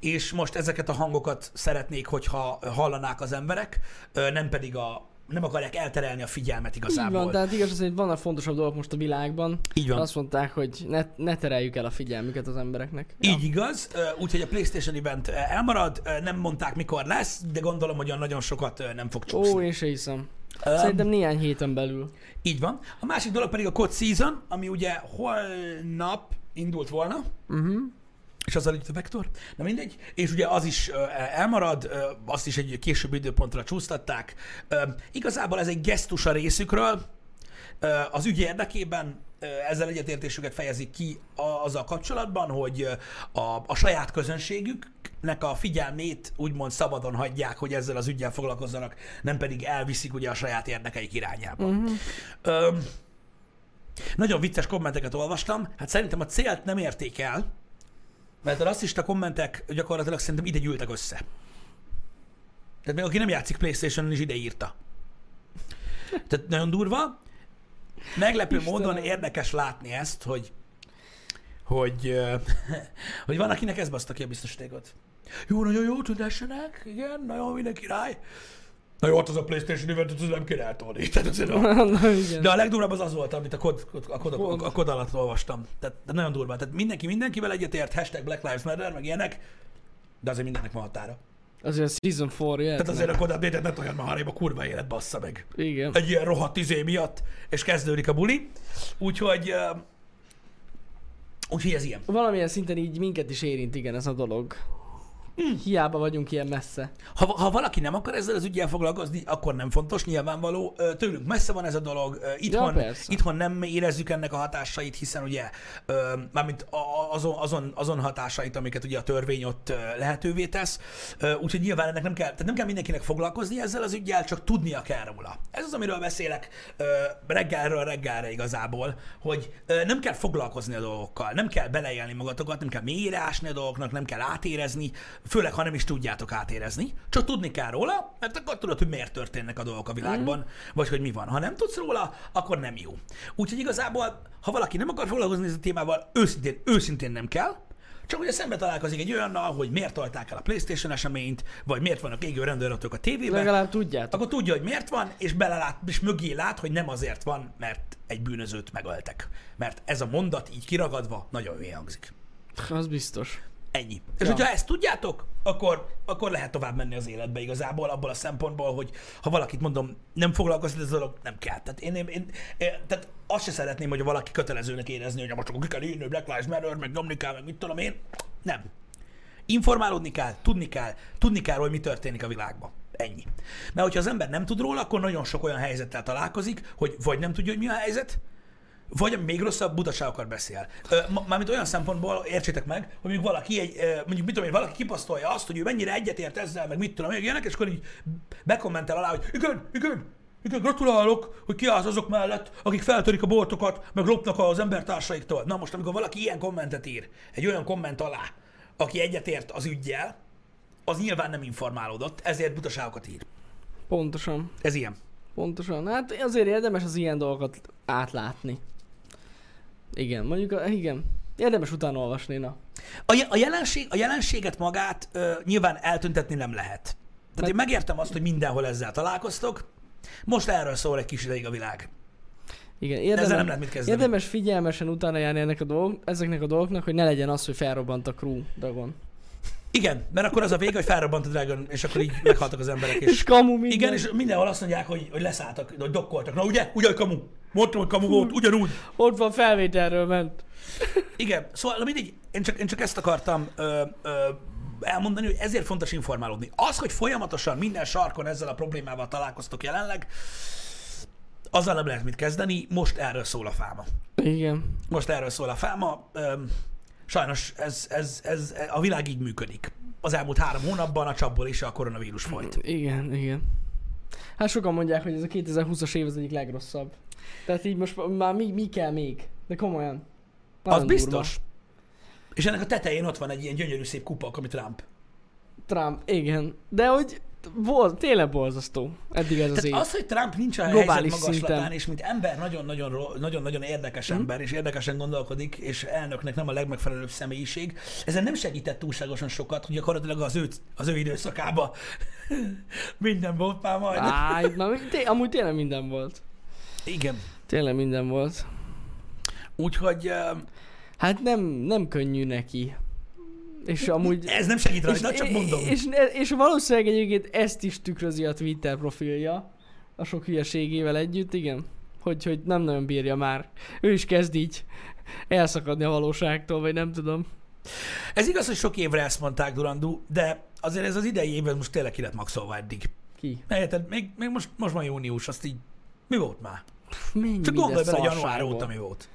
és most ezeket a hangokat szeretnék, hogyha hallanák az emberek, nem pedig a nem akarják elterelni a figyelmet
Így
igazából.
van, tehát igaz, az, hogy vannak fontosabb dolgok most a világban.
Így van.
Azt mondták, hogy ne, ne tereljük el a figyelmüket az embereknek.
Így igaz, úgyhogy a PlayStation event elmarad, nem mondták mikor lesz, de gondolom, hogy nagyon sokat nem fog
Ó,
csúszni.
én se hiszem. Szerintem néhány héten belül.
Így van. A másik dolog pedig a COD Season, ami ugye holnap indult volna,
Uh-huh.
És itt a vektor, na mindegy, és ugye az is elmarad, azt is egy később időpontra csúsztatták. Igazából ez egy gesztus a részükről, az ügy érdekében ezzel egyetértésüket fejezik ki a- azzal kapcsolatban, hogy a, a saját közönségüknek a figyelmét úgymond szabadon hagyják, hogy ezzel az ügyel foglalkozzanak, nem pedig elviszik ugye a saját érdekeik irányába.
Uh-huh.
Ö, nagyon vicces kommenteket olvastam, hát szerintem a célt nem érték el, mert a rasszista kommentek gyakorlatilag szerintem ide gyűltek össze. Tehát még aki nem játszik Playstation-on is ide írta. Tehát nagyon durva. Meglepő
Istenem.
módon érdekes látni ezt, hogy hogy, [LAUGHS] hogy van, akinek ez baszta ki a biztosítékot. Jó, nagyon jó, tudássanak, igen, nagyon minden király. Na jó, hát az a Playstation eventet, az nem kéne eltolni. [LAUGHS] Tehát azért a, [LAUGHS]
Na igen.
de a legdurvább az az volt, amit a kod, a kod, a,
Kod.
a kod alatt olvastam. Tehát de nagyon durva. Tehát mindenki mindenkivel egyetért, hashtag Black Lives Matter, meg ilyenek, de azért mindennek van határa.
Azért a Season 4 jöhet.
Tehát azért a kod update ne olyan már a kurva élet bassza meg.
Igen.
Egy ilyen rohadt izé miatt, és kezdődik a buli. Úgyhogy, ö, úgyhogy ez ilyen.
Valamilyen szinten így minket is érint, igen, ez a dolog. Hiába vagyunk ilyen messze.
Ha, ha valaki nem akar ezzel az ügyel foglalkozni, akkor nem fontos, nyilvánvaló. Tőlünk messze van ez a dolog, itthon,
persze.
itthon nem érezzük ennek a hatásait, hiszen ugye, mármint azon, azon, azon hatásait, amiket ugye a törvény ott lehetővé tesz. Úgyhogy nyilván ennek nem kell, tehát nem kell mindenkinek foglalkozni ezzel az ügyel, csak tudnia kell róla. Ez az, amiről beszélek reggelről reggelre igazából, hogy nem kell foglalkozni a dolgokkal, nem kell beleélni magatokat, nem kell mélyre a dolgoknak, nem kell átérezni, főleg ha nem is tudjátok átérezni, csak tudni kell róla, mert akkor tudod, hogy miért történnek a dolgok a világban, mm. vagy hogy mi van. Ha nem tudsz róla, akkor nem jó. Úgyhogy igazából, ha valaki nem akar foglalkozni ezzel a témával, őszintén, őszintén nem kell, csak ugye szembe találkozik egy olyannal, hogy miért tolták el a PlayStation eseményt, vagy miért vannak égő rendőrök a tévében,
Legalább tudjátok.
akkor tudja, hogy miért van, és belelát, és mögé lát, hogy nem azért van, mert egy bűnözőt megöltek. Mert ez a mondat így kiragadva nagyon hülye hangzik.
Az biztos.
Ennyi. És
Ja.
hogyha ezt tudjátok, akkor, akkor lehet tovább menni az életbe igazából, abból a szempontból, hogy ha valakit mondom, nem foglalkozik ez a dolog, nem kell. Tehát én, én, én, én tehát azt se szeretném, hogy valaki kötelezőnek érezni, hogy most akkor ki kell írni, Black Lives Matter, meg nyomni kell, meg mit tudom én. Nem. Informálódni kell, tudni kell, tudni kell, hogy mi történik a világban. Ennyi. Mert hogyha az ember nem tud róla, akkor nagyon sok olyan helyzettel találkozik, hogy vagy nem tudja, hogy mi a helyzet, vagy még rosszabb, butaságokat beszél. Mármint olyan szempontból értsétek meg, hogy mondjuk valaki, egy, mondjuk mit tudom én, valaki kipasztolja azt, hogy ő mennyire egyetért ezzel, meg mit tudom én, ilyenek, és akkor így bekommentel alá, hogy igen, igen, igen, gratulálok, hogy kiállsz azok mellett, akik feltörik a boltokat, meg lopnak az embertársaiktól. Na most, amikor valaki ilyen kommentet ír, egy olyan komment alá, aki egyetért az ügyjel, az nyilván nem informálódott, ezért butaságokat ír.
Pontosan.
Ez ilyen.
Pontosan. Hát azért érdemes az ilyen dolgokat átlátni. Igen, mondjuk, igen. Érdemes utána olvasni, na.
A, a, jelenség, a jelenséget magát ö, nyilván eltüntetni nem lehet. Tehát
Mert-
én megértem azt, hogy mindenhol ezzel találkoztok. Most erről szól egy kis ideig a világ.
Igen, érdemes,
nem lehet mit kezdeni.
érdemes figyelmesen utána járni ennek a dolg, ezeknek a dolgoknak, hogy ne legyen az, hogy felrobbant a crew Dragon.
Igen, mert akkor az a vége, hogy felrobbant a Dragon, és akkor így meghaltak az emberek.
És
És,
kamu minden.
igen, és mindenhol azt mondják, hogy, hogy leszálltak, hogy dokkoltak. Na ugye? Ugye, hogy kamu? Mondtam, hogy kamu volt, ugyanúgy.
Ott van felvételről ment.
Igen, szóval na mindegy, én csak, én csak ezt akartam ö, ö, elmondani, hogy ezért fontos informálódni. Az, hogy folyamatosan minden sarkon ezzel a problémával találkoztok jelenleg, azzal nem lehet mit kezdeni, most erről szól a fáma.
Igen.
Most erről szól a fáma. Öm, sajnos ez, ez, ez, a világ így működik. Az elmúlt három hónapban a csapból is a koronavírus folyt.
Igen, igen. Hát sokan mondják, hogy ez a 2020-as év az egyik legrosszabb. Tehát így most már mi, mi kell még? De komolyan.
Az
Nagyon
biztos. És ennek a tetején ott van egy ilyen gyönyörű szép kupak, ami Trump.
Trump, igen. De hogy bol, tényleg borzasztó. Eddig ez az
Tehát
év.
az, hogy Trump nincs a
Globális
helyzet magaslatán,
szinten.
és mint ember nagyon-nagyon, érdekes ember, és érdekesen gondolkodik, és elnöknek nem a legmegfelelőbb személyiség, ezen nem segített túlságosan sokat, hogy gyakorlatilag az ő, az ő időszakába [LAUGHS] minden volt már majd.
Áj, [LAUGHS] na, té- amúgy tényleg minden volt.
Igen.
Tényleg minden volt.
Úgyhogy uh,
Hát nem, nem könnyű neki. És amúgy...
ez nem segít rajta, csak mondom.
És, és valószínűleg egyébként ezt is tükrözi a Twitter profilja. A sok hülyeségével együtt, igen. Hogy, hogy nem nagyon bírja már. Ő is kezd így elszakadni a valóságtól, vagy nem tudom.
Ez igaz, hogy sok évre ezt mondták, Durandú, de azért ez az idei év ez most tényleg ki lett maxolva eddig.
Ki?
Érted? Még, még most, most van június, azt így... Mi volt már?
Mennyi
Csak gondolj bele, január óta mi volt.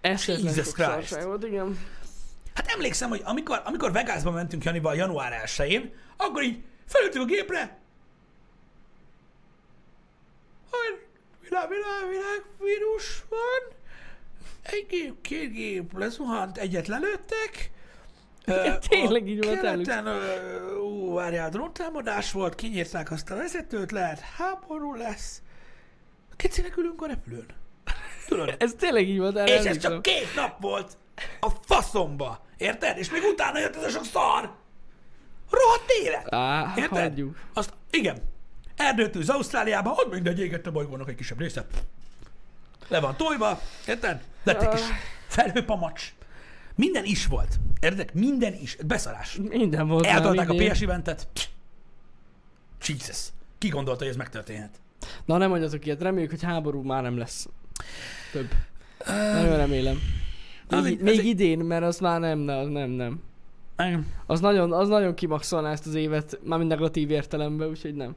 Esztetlen
Jesus Christ.
szarság volt, igen.
Hát emlékszem, hogy amikor, amikor Vegasba mentünk Janival január 1-én, akkor így felültünk a gépre, hogy világ, világ, világ, vírus van, egy gép, két gép lezuhant, egyet lelőttek, Ö,
tényleg így volt,
Keleten, ú, várjál, dróntámadás volt, kinyírták azt a vezetőt, lehet háború lesz. Kicinek ülünk a repülőn. Tudod? [LAUGHS]
Ez tényleg így volt,
És ez csak két nap volt a faszomba. Érted? És még utána jött ez a sok szar. Rohadt élet.
Á,
Érted?
hagyjuk.
Azt, igen. Erdőtűz Ausztráliában, ott mindegy égett a bolygónak egy kisebb része. Le van tojva, érted? Lett egy kis felhőpamacs. Minden is volt. Érted? Minden is. Beszarás.
Minden volt.
Eltolták a. PS eventet. Jesus. Ki gondolta, hogy ez megtörténhet?
Na nem mondjatok ilyet, reméljük, hogy háború már nem lesz. Több. Nagyon remélem.
Az
Még,
egy-
még
egy-
idén, mert az már nem, nem, nem, nem. Az nagyon, az nagyon kimaxolná ezt az évet, mármint negatív értelemben, úgyhogy nem.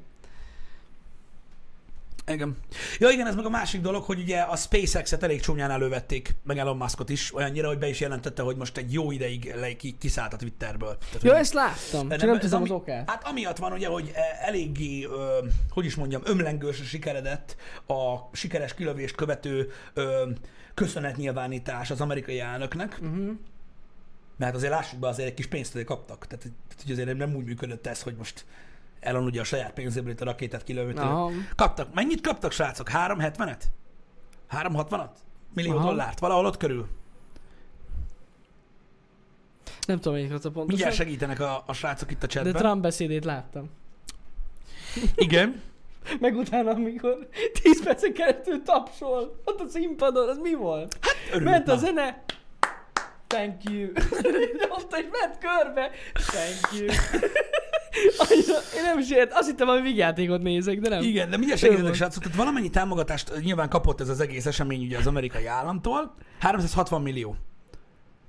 Igen. Ja igen, ez meg a másik dolog, hogy ugye a SpaceX-et elég csúnyán elővették, meg Elon Muskot is, olyannyira, hogy be is jelentette, hogy most egy jó ideig le, ki, kiszállt a Twitterből. Tehát,
Ja,
hogy-
ezt láttam,
de
csak nem tudom
ami-
az okát.
Hát amiatt van ugye, hogy eh, eléggé, ö, hogy is mondjam, ömlengős sikeredett a sikeres kilövést követő ö, köszönetnyilvánítás az amerikai elnöknek.
Uh-huh.
Mert azért lássuk be, azért egy kis pénzt azért kaptak. Tehát, tehát azért nem úgy működött ez, hogy most Elon ugye a saját pénzéből itt a rakétát.
Aha.
Kaptak. Mennyit kaptak, srácok? 370-et? 360-at? Millió
Aha.
dollárt? Valahol ott körül?
Nem tudom, melyik az a pontosan.
Mindjárt segítenek a, a srácok itt a
De
chatben.
Trump beszédét láttam.
Igen. [LAUGHS]
Meg utána, amikor 10 percen keresztül tapsol, ott a színpadon, az mi volt?
Örülök
Ment a zene, thank you. [LAUGHS] ott egy ment körbe, thank you. [LAUGHS] Annyira, én nem is ért, azt hittem, hogy vígjátékot nézek, de nem.
Igen, de mindjárt
volt.
srácok. Tehát valamennyi támogatást nyilván kapott ez az egész esemény ugye az amerikai államtól. 360 millió.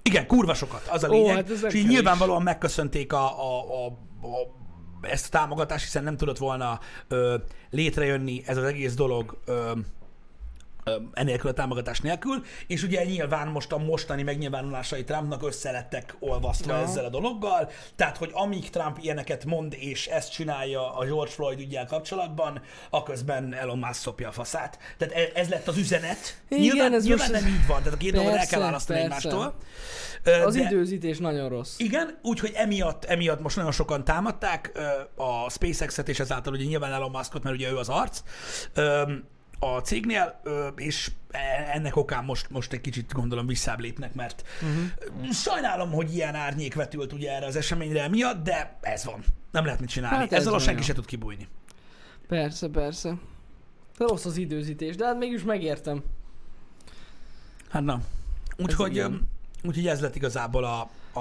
Igen, kurva sokat, az a
Ó,
lényeg.
hát ez
és így nyilvánvalóan megköszönték a, a, a, a ezt a támogatást, hiszen nem tudott volna ö, létrejönni ez az egész dolog ö, enélkül a támogatás nélkül, és ugye nyilván most a mostani megnyilvánulásai Trumpnak össze lettek olvasztva
Ja.
ezzel a dologgal, tehát hogy amíg Trump ilyeneket mond és ezt csinálja a George Floyd ügyel kapcsolatban, aközben Elon Musk szopja a faszát. Tehát e- ez lett az üzenet.
Igen,
nyilván
ez
nyilván
most-
nem így van, tehát a két dolgot el kell
Persze,
választani
persze.
egymástól.
Az
de-
időzítés nagyon rossz.
igen, úgyhogy emiatt, emiatt most nagyon sokan támadták a SpaceX-et, és ezáltal ugye nyilván Elon Muskot, mert ugye ő az arc a cégnél, és e- ennek okán most, most egy kicsit gondolom visszább lépnek, mert uh-huh. sajnálom, hogy ilyen árnyék vetült ugye erre az eseményre emiatt, de ez van. Nem lehet mit csinálni.
Hát ez
Ezzel a senki se tud kibújni.
Persze, persze. Rossz az időzítés, de hát mégis megértem.
Hát na. Úgyhogy, ö, úgyhogy ez lett igazából a, a,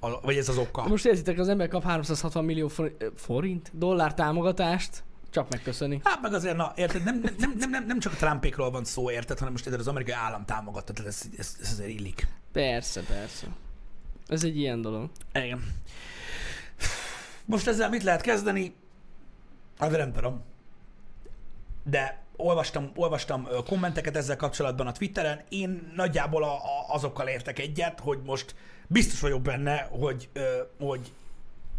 a vagy ez az oka.
Most érzitek, az ember kap 360 millió forint dollár támogatást, csak megköszöni.
Hát meg azért, na, érted, nem, nem, nem, nem, nem csak a Trumpékról van szó, érted, hanem most érted, az amerikai állam támogatta, tehát ez, ez, ez azért illik.
Persze, persze. Ez egy ilyen dolog.
Igen. Most ezzel mit lehet kezdeni? Hát nem tudom. De olvastam, olvastam kommenteket ezzel kapcsolatban a Twitteren. Én nagyjából a, a, azokkal értek egyet, hogy most biztos vagyok benne, hogy, ö, hogy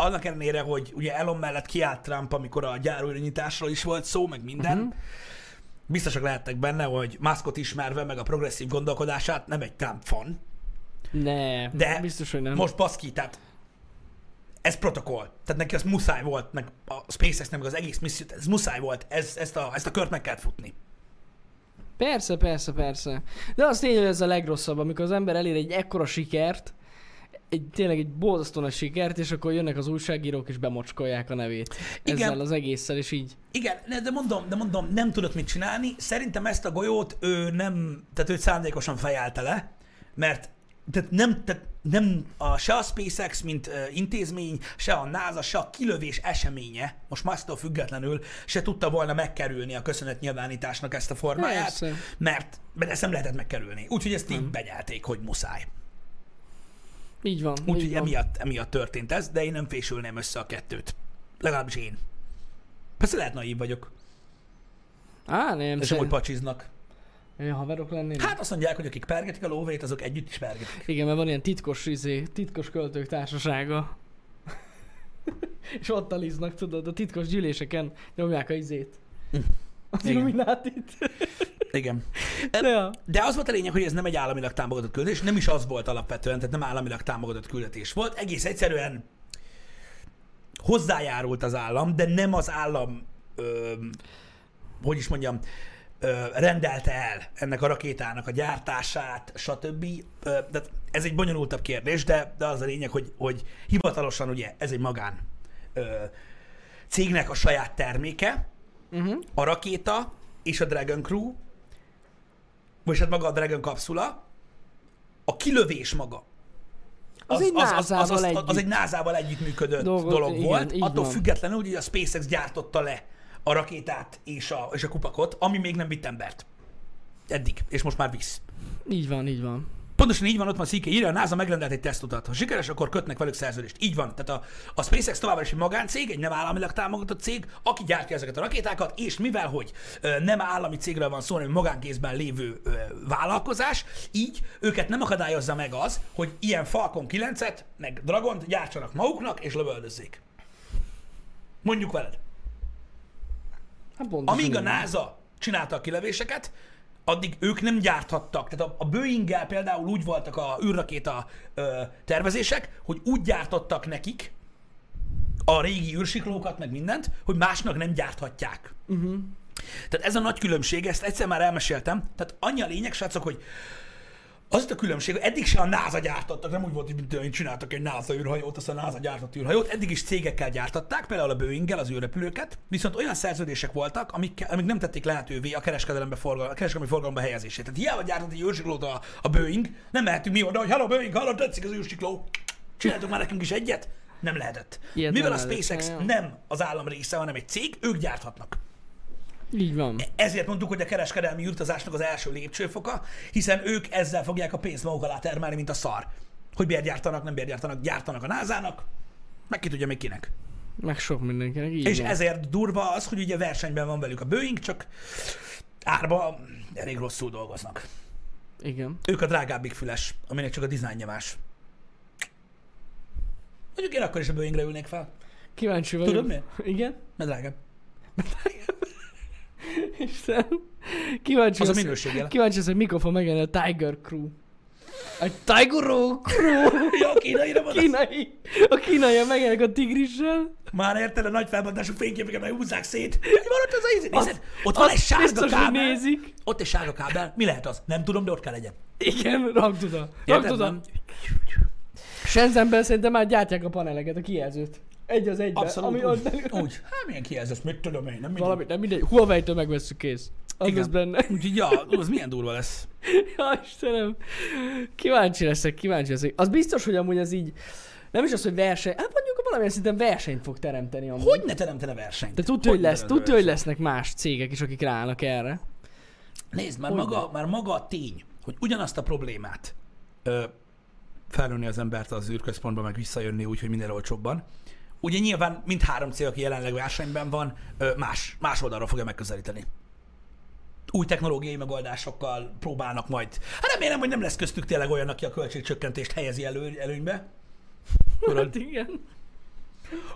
annak ellenére, hogy ugye Elon mellett kiállt Trump, amikor a gyárújranyításról is volt szó, meg minden, uh-huh. biztosak lehettek benne, hogy Muskot ismerve, meg a progresszív gondolkodását nem egy Trump fan,
Ne,
De
biztos, hogy nem.
most baszki, tehát ez protokoll. Tehát neki az muszáj volt, meg a SpaceX-nek, meg az egész misszió, ez muszáj volt, ez, ezt, a, ezt a kört meg kellett futni.
Persze, persze, persze. De az tény, hogy ez a legrosszabb, amikor az ember elér egy ekkora sikert, egy, tényleg egy borzasztó nagy sikert, és akkor jönnek az újságírók és bemocskolják a nevét.
Igen.
Ezzel az egésszel, és így.
Igen, de mondom, de mondom, nem tudott mit csinálni. Szerintem ezt a golyót ő nem, tehát őt szándékosan fejelte le, mert tehát nem, tehát nem a, se a SpaceX, mint uh, intézmény, se a NASA, se a kilövés eseménye, most Musk-tól függetlenül, se tudta volna megkerülni a köszönetnyilvánításnak ezt a formáját,
Persze.
mert, mert ezt nem lehetett megkerülni. Úgyhogy ezt így benyelték, hogy muszáj.
Így van.
Úgyhogy emiatt, emiatt történt ez, de én nem fésülném össze a kettőt. Legalábbis én. Persze lehet naív vagyok,
Á, nem.
és amúgy pacsiznak.
Olyan haverok lennének?
Hát azt mondják, hogy akik pergetik a lóvét, azok együtt is pergetik.
Igen, mert van ilyen titkos, izé, titkos költők társasága. [LAUGHS] és ott aliznak, tudod, a titkos gyűléseken nyomják a izét. Az
Igen. [LAUGHS] Igen.
ja.
De az volt a lényeg, hogy ez nem egy államilag támogatott küldetés, nem is az volt alapvetően, tehát nem államilag támogatott küldetés volt. Egész egyszerűen hozzájárult az állam, de nem az állam, ö, hogy is mondjam, ö, rendelte el ennek a rakétának a gyártását, stb. Ö, de ez egy bonyolultabb kérdés, de, de az a lényeg, hogy, hogy hivatalosan ugye ez egy magán ö, cégnek a saját terméke,
Uh-huh.
a rakéta és a Dragon Crew, vagy hát maga a Dragon kapszula, a kilövés maga.
Az egy NASA-val együtt.
az egy NASA-val együttműködött
Dolgot-
dolog
igen,
volt, attól
van.
függetlenül, hogy a SpaceX gyártotta le a rakétát és a, és a kupakot, ami még nem vitt embert. Eddig, és most már visz.
Így van, így van.
Pontosan így van, ott van Szike írja, a NASA megrendelt egy tesztutat. Ha sikeres, akkor kötnek velük szerződést. Így van. Tehát a, a SpaceX továbbra is egy magáncég, egy nem államilag támogatott cég, aki gyártja ezeket a rakétákat, és mivel, hogy nem állami cégről van szó, hanem magánkézben lévő vállalkozás, így őket nem akadályozza meg az, hogy ilyen Falcon 9-et, meg Dragont gyártsanak maguknak, és lövöldözzék. Mondjuk veled.
Hát
Amíg a. NASA csinálta a kilövéseket, addig ők nem gyárthattak. Tehát a, a boeing például úgy voltak a űrrakéta ö, tervezések, hogy úgy gyártottak nekik a régi űrsiklókat, meg mindent, hogy másnak nem gyárthatják. Uh-huh. Tehát ez a nagy különbség, ezt egyszer már elmeséltem. Tehát annyi a lényeg, srácok, hogy az itt a különbség, hogy eddig se a NASA gyártottak, nem úgy volt, hogy csináltak egy NASA űrhajót, azt a NASA gyártott űrhajót, eddig is cégekkel gyártották, például a boeing az űrrepülőket, viszont olyan szerződések voltak, amik, amik nem tették lehetővé a kereskedelembe forgal, a kereskedelmi forgalomba helyezését. Tehát hiába gyártott egy űrsiklót a, a Boeing, nem mehetünk mi oda, hogy hello Boeing, hallod, tetszik az űrsikló, csináltok már nekünk is egyet. Nem lehetett.
Ilyet
Mivel
nem
a SpaceX nem az állam része, hanem egy cég, ők gyárthatnak.
Így van.
Ezért mondtuk, hogy a kereskedelmi űrutazásnak az első lépcsőfoka, hiszen ők ezzel fogják a pénzt maguk alá termelni, mint a szar. Hogy miért gyártanak, nem miért gyártanak, a názának, meg ki tudja még kinek.
Meg sok mindenkinek. Így
És
van.
ezért durva az, hogy ugye versenyben van velük a Boeing, csak árba elég rosszul dolgoznak.
Igen.
Ők a drágábbik füles, aminek csak a dizájnja más. Mondjuk én akkor is a Boeingre ülnék fel,
Kíváncsi vagyok.
Tudod miért?
Igen?
mert drágább. [LAUGHS]
Istenem. Kíváncsi
Az a
leszek-
minőséggel.
Kíváncsi leszek, mikor fog megjelenni a Tiger Crew. A Tiger Crew. [LAUGHS]
Ja, a kínaira van az.
Kínai. A kínai megjelenik a tigrissel.
Már érted a nagy felbontású fényképeket, meg húzzák szét. [LAUGHS] Mi van ott az a íz? Nézed, ott van egy sárga
biztos, hogy
kábel.
nézik.
Ott egy sárga kábel. Mi lehet az? Nem tudom, de ott kell legyen.
Igen, rakd oda. Rakd oda.
Nem?
Shenzhenben szerintem már gyártják a paneleket, a kijelzőt. Egy az egyben.
Abszolút
ami
úgy.
belül.
úgy. Hát milyen kijelzős, mit tudom én, nem mindegy.
Valami, nem mindegy. Huawei-től megveszünk kész. Az
Igen.
lesz benne.
Úgyhogy ja, az milyen durva lesz. [LAUGHS]
Ja, Istenem. Kíváncsi leszek, kíváncsi leszek. Az biztos, hogy amúgy az így, nem is az, hogy verseny, hát mondjuk valamilyen szinten versenyt fog teremteni amúgy.
Hogy ne teremtene versenyt?
De tudja, hogy, lesz, tudja, hogy lesznek más cégek is, akik ráállnak erre.
Nézd, már
Hogy
maga, már maga a tény, hogy ugyanazt a problémát ö, felülni az embert az űrközpontba, meg visszajönni úgy, hogy minél olcsóbban. Ugye nyilván mind három cég, aki jelenleg versenyben van, más, más oldalról fogja megközelíteni. Új technológiai megoldásokkal próbálnak majd. Hát remélem, hogy nem lesz köztük tényleg olyan, aki a költségcsökkentést helyezi elő, előnybe. Tudod?
Hát igen.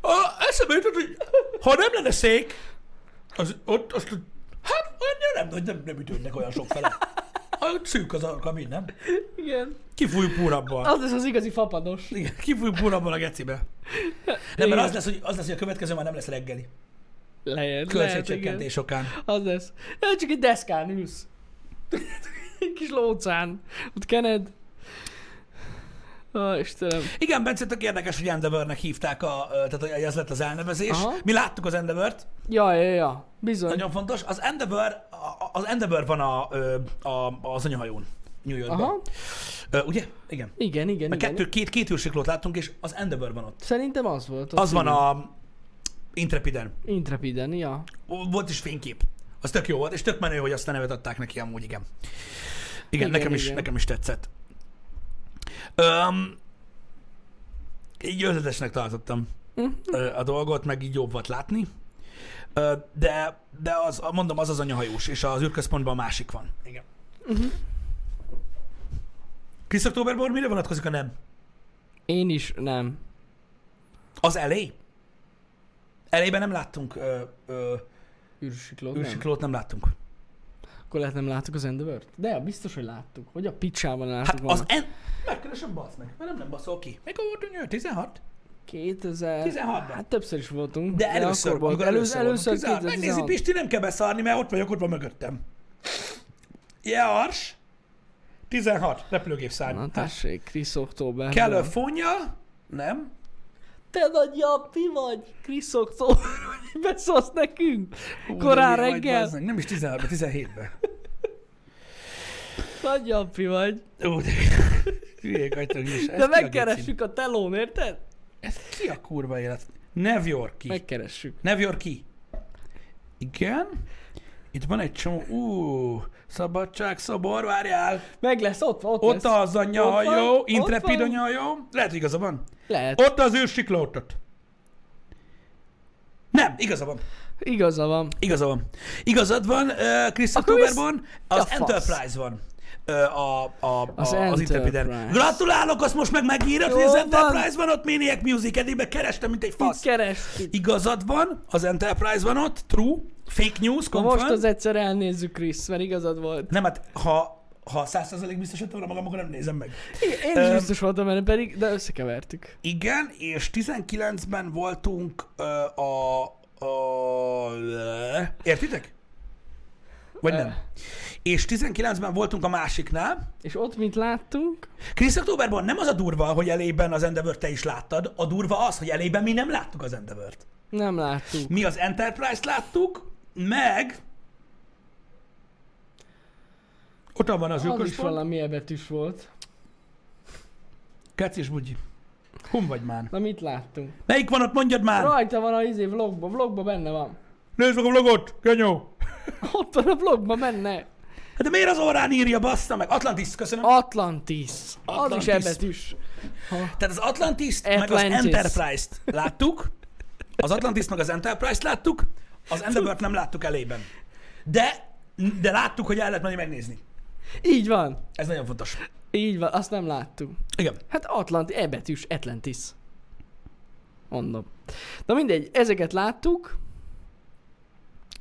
A, eszembe jutott, hogy ha nem lenne szék, az ott, azt, hát nem, nem, nem, nem ütődnek olyan sok fele. Szűk az a kabin, nem?
Igen.
Kifúj púrabban.
Az lesz az igazi fapados.
Igen, kifúj púrabban a gecibe. Nem, mert az lesz, hogy, az lesz, hogy a következő már nem lesz reggeli.
Lehet.
Költségcsökkentés okán.
Az lesz. Ja, csak egy deszkán ülsz. egy kis lócán. Ott kened. Ó, Istenem.
Igen, Bence, tök érdekes, hogy Endeavornek hívták, a, tehát hogy ez lett az elnevezés.
Aha.
Mi láttuk az Endeavort,
Ja, ja, ja. Bizony.
nagyon fontos. Az Endeavor, az Endeavor van a, a, az anyahajón. New Yorkban.
Aha.
Ö, ugye? Igen.
Igen, igen,
Mert
igen.
kettő, két, két űrsiklót láttunk, és az Endeavor van ott.
Szerintem az volt.
Az van
igen.
a Intrepiden.
Intrepiden, ja.
Volt is fénykép. Az tök jó volt, és tök menő, hogy azt a nevet adták neki amúgy, igen. Igen, igen
Igen,
nekem, is,
igen.
nekem is tetszett. Um, így ötletesnek tartottam
Mhm.
a dolgot, meg így jobb volt látni. De, de az, mondom, az az anyahajós, és az űrközpontban a másik van. Igen.
Uh-huh.
Chris Oktoberborn mire vonatkozik a nem?
Én is nem.
Az elé? Elében nem láttunk ö, ö,
Űrsiklót nem.
űrsiklót, nem láttunk.
Akkor lehet nem láttuk az Endeavor-t? De biztos, hogy láttuk. Hogy a picsában láttuk
Hát az en... Megkeresem, basz meg, mert nem, nem baszol ki. Mikor voltunk nyilván? 16?
2000...
16-ban.
Hát többször is voltunk.
De először,
akkor volt. Először, először.
16. Megnézi,
2016.
Pisti, nem kell beszarni, mert ott vagyok, ott van mögöttem. Jars. 16. Repülőgép szárny.
Na tessék, Chris Oktober.
Kellő fonja? Nem.
Te nagy jappi vagy, Chris Oktober, hogy beszólsz nekünk?
Ú,
Korán
vagy,
reggel?
meg. Nem is 16-ban, 17-ben.
Nagy jappi vagy.
Ó, de hülyék vagytok is.
De
ki a
megkeressük a telón, érted?
Ez ki a kurva élet? New Yorki.
Megkeressük.
New Yorki. Igen. Itt van egy csomó, ú, Szabadság, szobor, várjál.
Meg lesz, ott van, ott,
Ott
lesz.
az
van,
hajó,
ott
intrepid
van.
anya hajó. Lehet, hogy igaza van.
Lehet.
Ott az űrsikla ott. ott. Nem, igaza van.
Igaza van.
Igaza van. Igazad van, uh, Chris
Akkor visz-
Oktoberban, az
Ja.
Enterprise van. Ö, a, a, a,
Az
az, Intrepiden. Gratulálok, azt most meg megírod, hogy az
van.
Enterprise van, ott Maniac Music, eddig kerestem, mint egy fasz.
kerestük.
Igazad van, az Enterprise van ott, true, fake news, confirm.
most az egyszer elnézzük, Krisz, mert igazad volt.
Nem, hát ha, ha 100% biztos voltam rá magam, akkor nem nézem meg.
Igen, én is
Öm,
biztos voltam benne, pedig, de összekevertük.
Igen, és 19-ben voltunk ö, a, a... Értitek? Vagy nem? És 19-ben voltunk a másiknál.
És ott mit láttunk?
Chris Oktoberban nem az a durva, hogy elében az endeavor te is láttad, a durva az, hogy elében mi nem láttuk az endeavor
Nem láttuk.
Mi az Enterprise-t láttuk, meg... Ott van az
Az is
űrközpont.
valami ebetűs volt.
Keci és Bugyi. Hum vagy már?
Na mit láttunk?
Melyik van ott, mondjad már!
Rajta van a izé vlogban, vlogban benne van.
Nézd meg a vlogot, kenyó! [LAUGHS]
Ott van a vlogban benne.
Hát de miért az órán írja, bassza meg? Atlantis, köszönöm.
Atlantis. Az
Atlantis.
is ebetűs. Ha.
Tehát az Atlantis-t meg az
Atlantis.
Enterprise-t láttuk. Az Atlantis meg az Enterprise-t láttuk. Az endeavor nem láttuk elében. De, de láttuk, hogy el lehet menni megnézni.
Így van.
Ez nagyon fontos.
Így van, azt nem láttuk.
Igen.
Hát Atlanti, ebetűs, Atlantis. Mondom. Na mindegy, ezeket láttuk.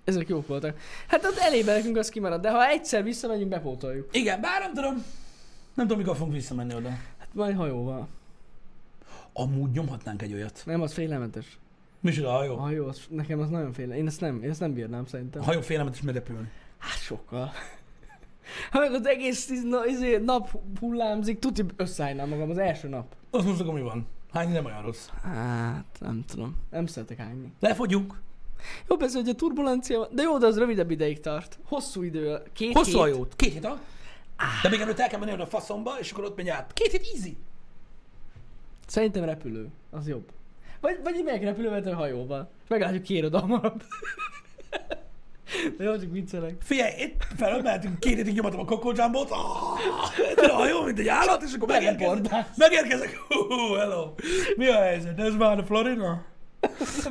Ezek jók voltak. Hát ott elébe nekünk az kimarad, de ha egyszer visszamegyünk, bepótoljuk.
Igen, bár nem tudom. Nem tudom, mikor fogunk visszamenni oda.
Hát majd hajóval.
Amúgy nyomhatnánk egy olyat.
Nem, az félelmetes.
Micsoda hajó?
A hajó, az, nekem az nagyon fél. Én ezt nem, én ezt nem bírnám szerintem.
A hajó félelmetes medepülni.
Hát sokkal. [LAUGHS] Ha meg az egész na, izé, nap hullámzik, tuti összeállnám magam az első nap.
Azt most mi van? Hány nem olyan rossz.
Hát, nem tudom. Nem szeretek hányni.
Lefogyunk.
Jó, persze, hogy a turbulencia de jó, de az rövidebb ideig tart. Hosszú idő, két
Hosszú
hét.
hajót. Két hét, ah? De még előtt el kell menni oda a faszomba, és akkor ott megy át. Két hét easy.
Szerintem repülő, az jobb. Vagy, vagy így megyek repülővel, vagy hajóval. És meglátjuk ki ér oda hamarabb. De jó, csak viccelek.
Figyelj, itt felől mehetünk, két hétig nyomatom a kokodzsámbot, a hajó, mint egy állat, és akkor megérkezek. Megérkezek. Hú, hello. Mi a helyzet? Ez már a Florida?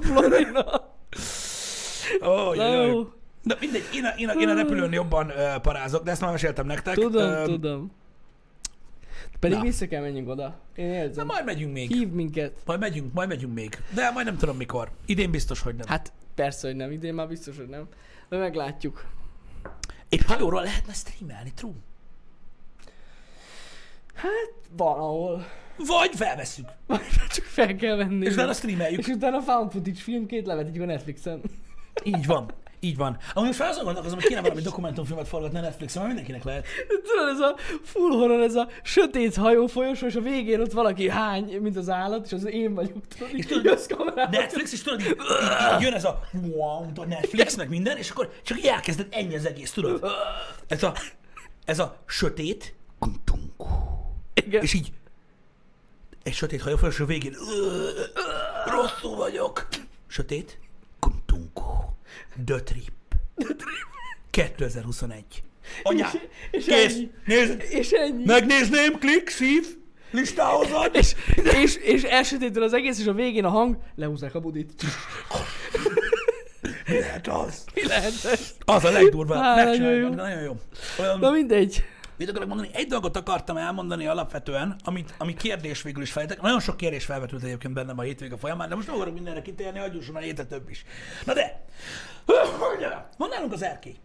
Florina.
Oh, jaj, jaj. De mindegy, én a, én, a, én a repülőn jobban uh, parázok, de ezt már meséltem nektek.
Tudom,
Ö,
tudom. Pedig
na.
vissza kell menjünk oda. Én
Na,
érzem.
majd megyünk még.
Hív minket.
Majd megyünk, majd megyünk még. De majd nem tudom mikor. Idén biztos, hogy nem.
Hát persze, hogy nem. Idén már biztos, hogy nem. De meglátjuk.
Egy hajóról lehetne streamelni, true.
Hát van ahol.
Vagy felveszünk,
Csak fel kell venni.
és utána streameljük.
És utána found footage filmként levetítjük a Netflixen.
Így van. Így van. Amúgy már azon gondolkozom, hogy kéne valami dokumentumfilmet forgatni a Netflixen, mert mindenkinek lehet.
Tudod, ez a full horror, ez a sötét hajó folyosó, és a végén ott valaki hány, mint az állat, és az én vagyok, tudod, és
tudod,
jössz.
Netflix, és tudod, így, így, jön ez a wow, a Netflix, meg minden, és akkor csak így elkezded ennyi az egész, tudod? Ez a, ez a sötét,
Igen.
és így egy sötét hajó fel, a végén rosszul vagyok. Sötét, kuntunkó, the trip. 2021. Anyám,
és
kész,
ennyi.
nézd,
És ennyi.
megnézném, klik, szív, listához ad.
És, és, és elsötétül az egész, és a végén a hang, lehúzzák a budit.
Mi lehet az?
Mi lehet ez?
Az a legdurvább.
Nagyon jó.
Nagyon jó. Olyan,
Na mindegy.
Mit akarok mondani? Egy dolgot akartam elmondani alapvetően, amit, ami kérdés végül is fejtek. Nagyon sok kérdés felvetült egyébként bennem a hétvége folyamán, de most nem akarok mindenre kitérni, hagyjusson a hétre több is. Na de, [COUGHS] van nálunk az erkély.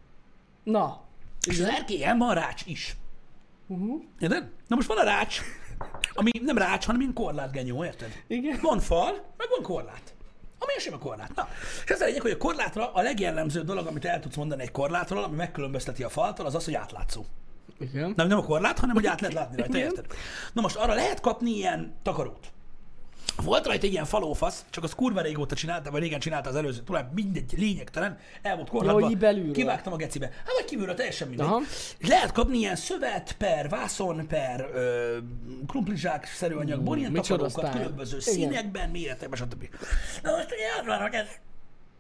Na.
És az erkélyen van rács is.
Uh-huh.
Érted? Na most van a rács, ami nem rács, hanem ilyen korlátgenyó, érted?
Igen.
Van fal, meg van korlát. Ami sem a korlát. Na, és ez a lényeg, hogy a korlátra a legjellemzőbb dolog, amit el tudsz mondani egy korlátról, ami megkülönbözteti a faltól, az az, hogy átlátszó.
Igen.
Nem, nem a korlát, hanem hogy át lehet látni rajta, érted? Na most arra lehet kapni ilyen takarót. Volt rajta egy ilyen falófasz, csak az kurva régóta csinálta, vagy régen csinálta az előző, talán mindegy, lényegtelen, el volt korlátba.
hogy így belülről.
Kivágtam a gecibe. Hát vagy kívülről, teljesen mindegy.
Aha.
Lehet kapni ilyen szövet, per vászon, per ö, krumplizsák szerű anyagból, ilyen
micsoda
takarókat különböző
Igen.
színekben, méretekben, stb. Na most ugye az van, hogy ez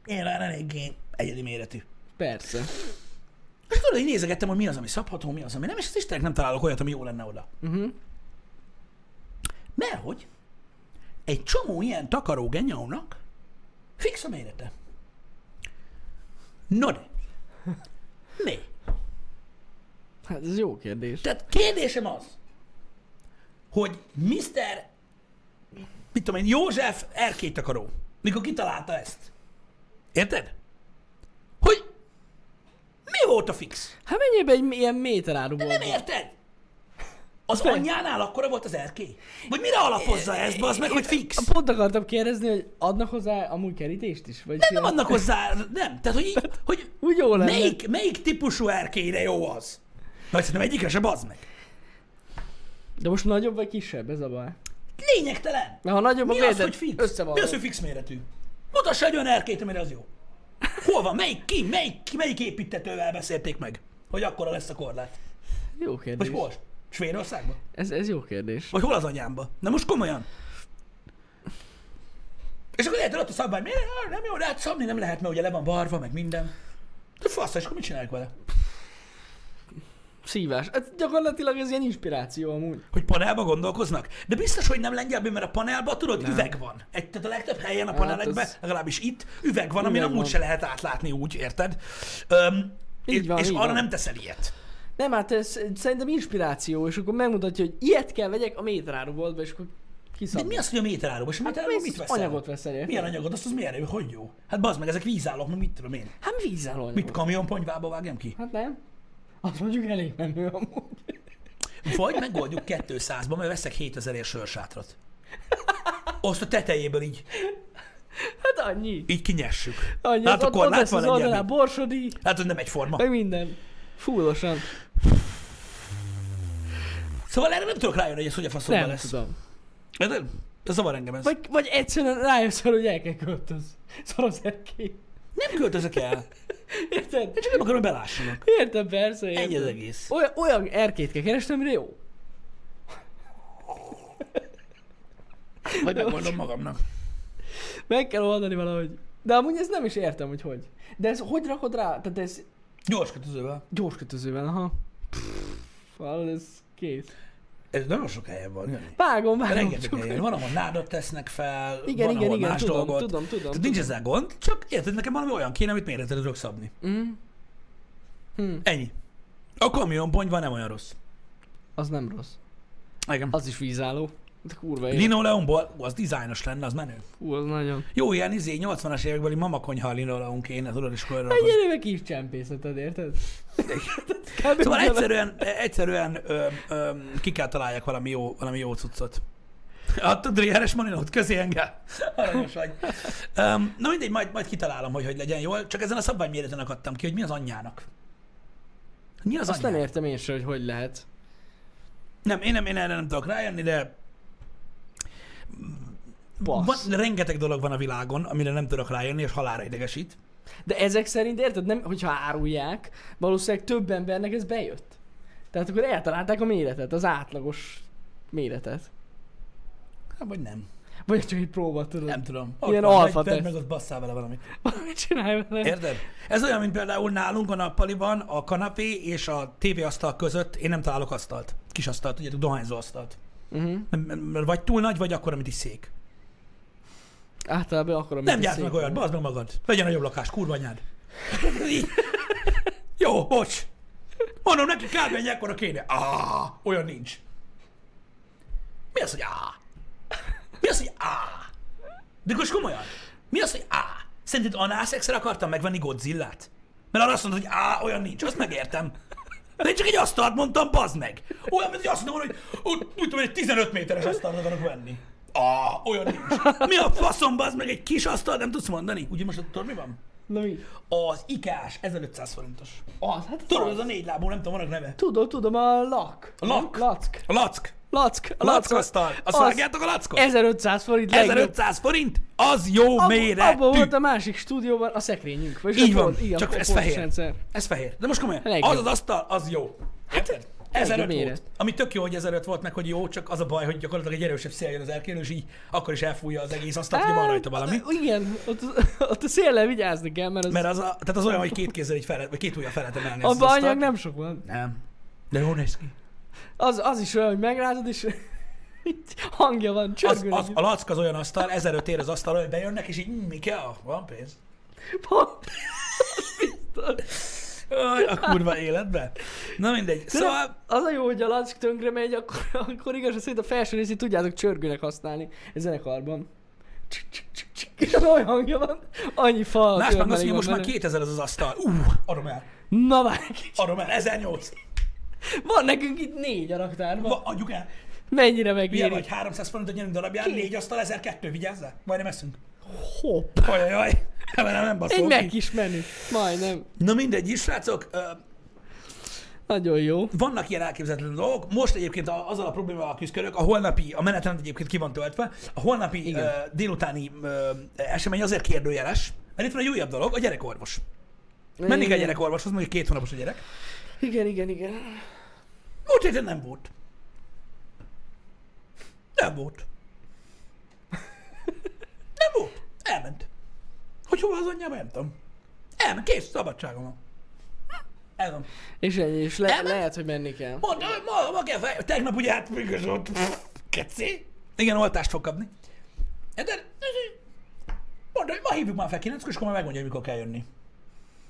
nyilván eléggé egyedi méretű.
Persze.
És tudod, így nézegettem, hogy mi az, ami szabható, mi az, ami nem, és az Istenek nem találok olyat, ami jó lenne oda.
Uh-huh.
Mert hogy egy csomó ilyen takaró genyónak fix a mérete. No de. Mi?
Hát ez jó kérdés.
Tehát kérdésem az, hogy Mr. mit tudom én, József erkély takaró, mikor kitalálta ezt. Érted? Mi volt a fix?
Hát mennyibe egy ilyen méter áru
De nem érted? Az
Fel-
anyjánál akkora volt az erkély? Vagy mire alapozza ezt, az meg, hogy fix?
Pont akartam kérdezni, hogy adnak hozzá amúgy kerítést is? Vagy
Nem, nem adnak hozzá, nem. Tehát, hogy, így, hogy
Úgy jó lenne.
melyik, melyik típusú erkélyre jó az? Vagy szerintem egyikre se bazd meg.
De most nagyobb vagy kisebb, ez a baj.
Lényegtelen.
Mert ha nagyobb,
Mi
a
az, hogy fix?
Összevaló.
Mi az, hogy fix méretű? Mutass egy olyan erkélyt, amire az jó. Hol van? Melyik ki? Melyik, melyik építetővel beszélték meg? Hogy akkora lesz a korlát?
Jó kérdés.
Vagy hol? Svédországban?
Ez, ez jó kérdés.
Vagy hol az anyámba? Na most komolyan. És akkor lehet ott a szabvány, Nem jó, de hát szabni nem lehet, mert ugye le van barva, meg minden. De fasz, és akkor mit csinálják vele?
Szívás. Hát gyakorlatilag ez ilyen inspiráció amúgy.
Hogy panelba gondolkoznak? De biztos, hogy nem lengyelben, mert a panelban tudod, nem. üveg van. Egy, tehát a legtöbb helyen a panelekben,
az-
legalábbis itt, üveg van, amin
Üveg
amúgy
van.
se lehet átlátni úgy, érted? Öm,
Így
és
van,
és
így
arra
van.
nem teszel ilyet.
Nem, hát ez szerintem inspiráció, és akkor megmutatja, hogy ilyet kell vegyek a méteráru boltba, és akkor
De
kiszabni.
mi az, hogy a méteráról? És a
Hát,
mit veszel?
anyagot veszel, érted?
Milyen anyagot? Azt az milyen, hogy jó? Hát bazd meg, ezek vízállók, meg mit tudom én.
Hát vízálló.
Mit kamionponyvába vágjam ki?
Hát nem. Az mondjuk elég menő amúgy.
Vagy megoldjuk 200-ba, mert veszek 7000 ér sörsátratot. Azt a tetejéből így,
Hát annyi.
így kinyessük.
Annyi.
Hát akkor
lesz
van
az oldalán
egy
borsodi,
Hát, hogy nem egyforma.
meg minden. Fullosan.
Szóval erre nem tudok rájönni, hogy ez hogy a faszomban
Nem
lesz.
tudom.
Érted? Ez zavar engem ez.
Vagy, vagy egyszerűen rájössz hogy el kell költöz. Szoroz ki.
Nem költözök el. [LAUGHS]
Érted?
Én csak nem akarom, hogy belássanak.
Érted, persze, érted.
Ennyi az egész.
Olyan, olyan erkét kell keresni, amire jó.
Vagy megmondom magamnak.
Meg kell oldani valahogy. De amúgy ez nem is értem, hogy hogy. De ez hogy rakod rá? Tehát ez
Gyors kötözővel.
gyors kötözővel, aha. Val, ez kész.
Ez nagyon sok helyen van. Jani.
Vágom, vágom.
Rengeteg helyen. Van, ahol nádat tesznek fel,
Igen,
van,
igen,
ahol
igen,
más
tudom,
dolgot.
tudom, tudom,
Tehát
tudom.
nincs ezzel gond, csak érted, nekem valami olyan kéne, amit méretre tudok szabni.
Mm. Hm,
Ennyi. A kamionponyva nem olyan rossz.
az nem rossz.
Igen.
Az is vízálló. De kurva.
Linoleumból, az dizájnos lenne, az menő.
Hú, az nagyon.
Jó, ilyen izé, 80-as évekbeli mamakonyha linoleum kéne, tudod, és akkor
Egy erőbe kis csempészeted, érted?
Szóval egyszerűen, egyszerűen ö, ö, ki kell találjak valami jó, valami jó cuccot. Adtad Drieres Maninót, közi engem. Aranyos vagy. Um, na mindegy, majd, majd kitalálom, hogy hogy legyen jól. Csak ezen a szabványméreten akadtam ki, hogy mi az anyjának. Mi az
Azt nem
anyjának?
értem én sem, hogy hogy lehet.
Nem, én, nem, én erre nem tudok rájönni, de
Bassz.
van, rengeteg dolog van a világon, amire nem tudok rájönni, és halára idegesít.
De ezek szerint, érted, nem, hogyha árulják, valószínűleg több embernek ez bejött. Tehát akkor eltalálták a méretet, az átlagos méretet.
Hát, vagy nem.
Vagy csak egy próba, tudod.
Nem tudom.
Ilyen
van,
alfa teszt.
meg, ott basszál vele valamit. [LAUGHS]
Valamit csinálj vele.
Érted? Ez olyan, mint például nálunk a nappaliban a kanapé és a tévéasztal között én nem találok asztalt. Kis asztalt, tudjátok, dohányzó asztalt.
Uh-huh.
Vagy túl nagy, vagy akkor, amit is szék.
Általában akkor,
Nem gyárt meg olyat, bazd meg magad. Legyen nagyobb lakás, kurva anyád. Jó, bocs. Mondom neki, kb. egy ekkora kéne. Ah, olyan nincs. Mi az, hogy á? Mi az, hogy á? De most komolyan. Mi az, hogy á? Szerinted anászexre akartam megvenni Godzillát? Mert arra azt mondod, hogy á, olyan nincs. Azt megértem. De én csak egy asztalt mondtam, bazd meg. Olyan, mint hogy azt mondom, hogy úgy, úgy tudom, egy 15 méteres asztalt akarok venni. Ah, olyan nincs. Mi a faszom, bazd meg, egy kis asztalt nem tudsz mondani? Ugye most tudod, mi van?
Na mi?
Az IKEA-s 1500 forintos.
Az, hát
Tudod,
az.
az a négy lábú, nem tudom, vannak neve.
Tudom, tudom, a lak.
A lak?
Lack.
A lack.
Lack.
A lackasztal. Azt vágjátok a lackot?
1500 forint legjobb.
1500 forint? Az jó
Abba-
méretű.
Abban volt a másik stúdióban a szekrényünk. Vagyis
Így van,
igen,
csak ez fehér.
Rendszer.
Ez fehér. De most komolyan,
Legjobb.
az az asztal, az jó. Érted? 1005
Eléggé
volt.
méret.
Ami tök jó, hogy 1005 volt, meg hogy jó, csak az a baj, hogy gyakorlatilag egy erősebb szél jön az erkéről, és így akkor is elfújja az egész asztalt, hogy van rajta valami.
Hát, Igen, ott, ott a széllel vigyázni kell, mert az,
Mert az, a, tehát az olyan, hogy két kézzel így fel, vagy két ujjal fel lehet emelni
a
azt az asztalt.
anyag nem sok van.
Nem. De jó néz ki.
Az, az is olyan, hogy megrázod, és hangja van,
Az,
csörgő
az, a lack az olyan asztal, 1005 ér az asztalra, hogy bejönnek, és így, mm, mi kell? Van pénz. [LAUGHS] Aj, a kurva életbe. Na mindegy. Szóval,
Az a jó, hogy a lack tönkre megy, akkor, akkor igaz, hogy a felső részét tudjátok csörgőnek használni egy zenekarban. És olyan hangja van, annyi fal.
más meg azt, hogy most már
benne.
2000 az az asztal. Ú, adom el.
Na várj,
Adom el. 1008.
van nekünk itt négy a raktárban.
Va, adjuk el.
Mennyire
Milyen
megéri?
vagy? 300 forintot nyerünk darabján,
Ki?
négy asztal, 1002, vigyázzál. Majdnem eszünk.
Hopp.
Ajajaj. Nem, nem, nem
Egy
baszol
meg
ki.
is menü. Majdnem.
Na mindegy is, srácok. Ö,
Nagyon jó.
vannak ilyen elképzelhető dolgok. Most egyébként a- azzal a problémával küzdök, a holnapi, a menetrend egyébként ki van töltve, a holnapi
Igen.
uh, délutáni uh, esemény azért kérdőjeles, mert itt van egy újabb dolog, a gyerekorvos. Mennék egy gyerekorvoshoz, mondjuk két hónapos a gyerek.
Igen, igen, igen.
Múlt héten nem volt. Nem volt. Nem volt. Elment. Hogy hova az anyjám, nem tudom. Elment, kész, szabadságom van. Van.
És ennyi, és le,
Elment?
lehet, hogy menni kell.
Mondta, hogy ma, ma kell fel, tegnap ugye hát működött. Keci. Igen, oltást fog kapni. De, mondta, hogy ma hívjuk már fel 9 és akkor már megmondja, hogy mikor kell jönni.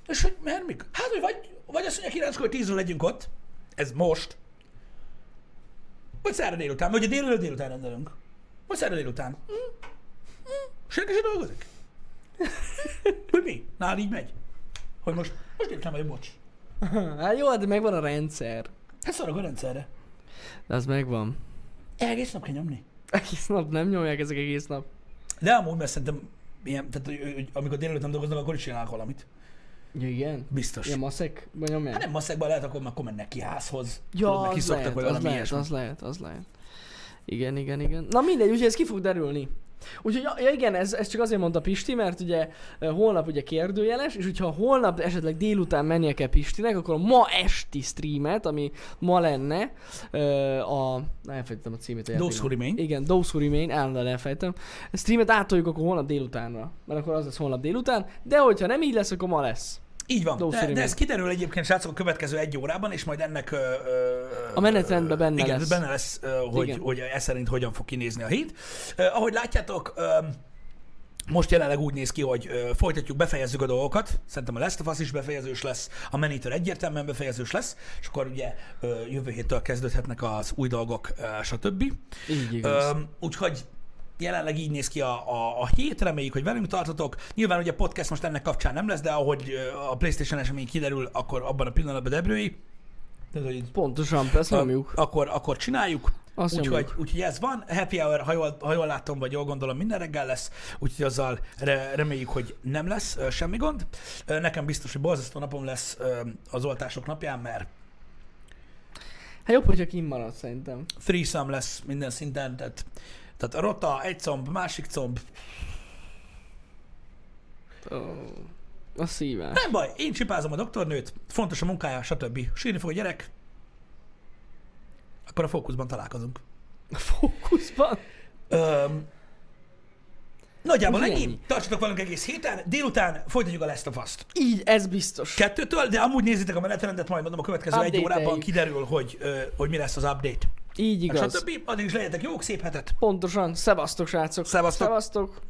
És hogy mert mikor? Hát, hogy vagy, vagy azt mondja 9 hogy 10 legyünk ott. Ez most. Vagy szerda délután, vagy a délelőtt délután rendelünk. Vagy szerda délután. Hm? Hm? Senki se dolgozik. [LAUGHS] Hogy mi? Nál így megy. Hogy most, most délután vagy, bocs. [LAUGHS]
Hát jó, de megvan a rendszer.
Hát szarok a rendszerre.
De az megvan.
Egész nap kell nyomni.
Egész nap nem nyomják ezek egész nap.
De amúgy, mert szerintem ilyen, tehát, hogy, hogy amikor délelőtt nem dolgoznak, akkor is csinálnak valamit.
Ja, igen?
Biztos.
Ilyen maszekban nyomják?
Hát nem maszekban lehet, akkor, akkor mennek ki házhoz.
Ja,
Tudod,
az lehet,
vagy
az lehet,
ilyesmi.
az lehet, az lehet. Igen, igen, igen. Na mindegy, úgyhogy ez ki fog derülni. Úgyhogy ja, igen, ez, ez csak azért mondta Pisti, mert ugye holnap ugye kérdőjeles, és hogyha holnap esetleg délután mennie kell Pistinek, akkor a ma esti streamet, ami ma lenne, a... Na, elfelejtettem a címét a
Those. Who Remain.
Igen, Those Who Remain, állandóan elfelejtem. A streamet átoljuk akkor holnap délutánra, mert akkor az lesz holnap délután, de hogyha nem így lesz, akkor ma lesz.
Így van. De, de ez kiderül egyébként, srácok, a következő egy órában, és majd ennek... Ö, ö,
A menetrendben benne
igen,
lesz.
benne lesz, ö, hogy,
Igen.
hogy ez szerint hogyan fog kinézni a. Ö, ahogy látjátok, ö, most jelenleg úgy néz ki, hogy ö, folytatjuk, befejezzük a dolgokat. Szerintem a Last of Us is befejezős lesz, a Manator egyértelműen befejezős lesz, és akkor ugye ö, jövő héttől kezdődhetnek az új dolgok, ö, stb.
Így igaz.
Öm, úgyhogy jelenleg így néz ki a, a, a hét, reméljük, hogy velünk tartotok. Nyilván ugye podcast most ennek kapcsán nem lesz, de ahogy a PlayStation esemény kiderül, akkor abban a pillanatban debrői. Tehát, hogy
Pontosan, ezt nyomjuk.
akkor, akkor csináljuk. Úgyhogy, úgyhogy ez van. Happy hour, ha jól, ha jól látom, vagy jól gondolom, minden reggel lesz. Úgyhogy azzal re, reméljük, hogy nem lesz ö, semmi gond. Ö, Nekem biztos, hogy borzasztó napom lesz ö, az oltások napján, mert
Hát jobb, hogyha kim marad szerintem.
threesome lesz minden szinten, tehát, tehát a rota, egy comb, másik comb.
A szívás.
Nem baj, én csipázom a doktornőt, fontos a munkája, stb. Sírni fog a gyerek, akkor a fókuszban találkozunk.
A fókuszban.
Öm, nagyjából ennyi.
ennyi.
Tartsatok velünk egész héten. Délután folytatjuk a Last of Us-t.
Így, ez biztos.
Kettőtől, de amúgy nézzétek a menetrendet, majd mondom a következő egy
Update-eljük.
órában kiderül, hogy, hogy mi lesz az update.
Így igaz.
Stb. Addig is legyetek jók, szép hetet.
Pontosan. Szevasztok, srácok.
Szevasztok.
Szevasztok.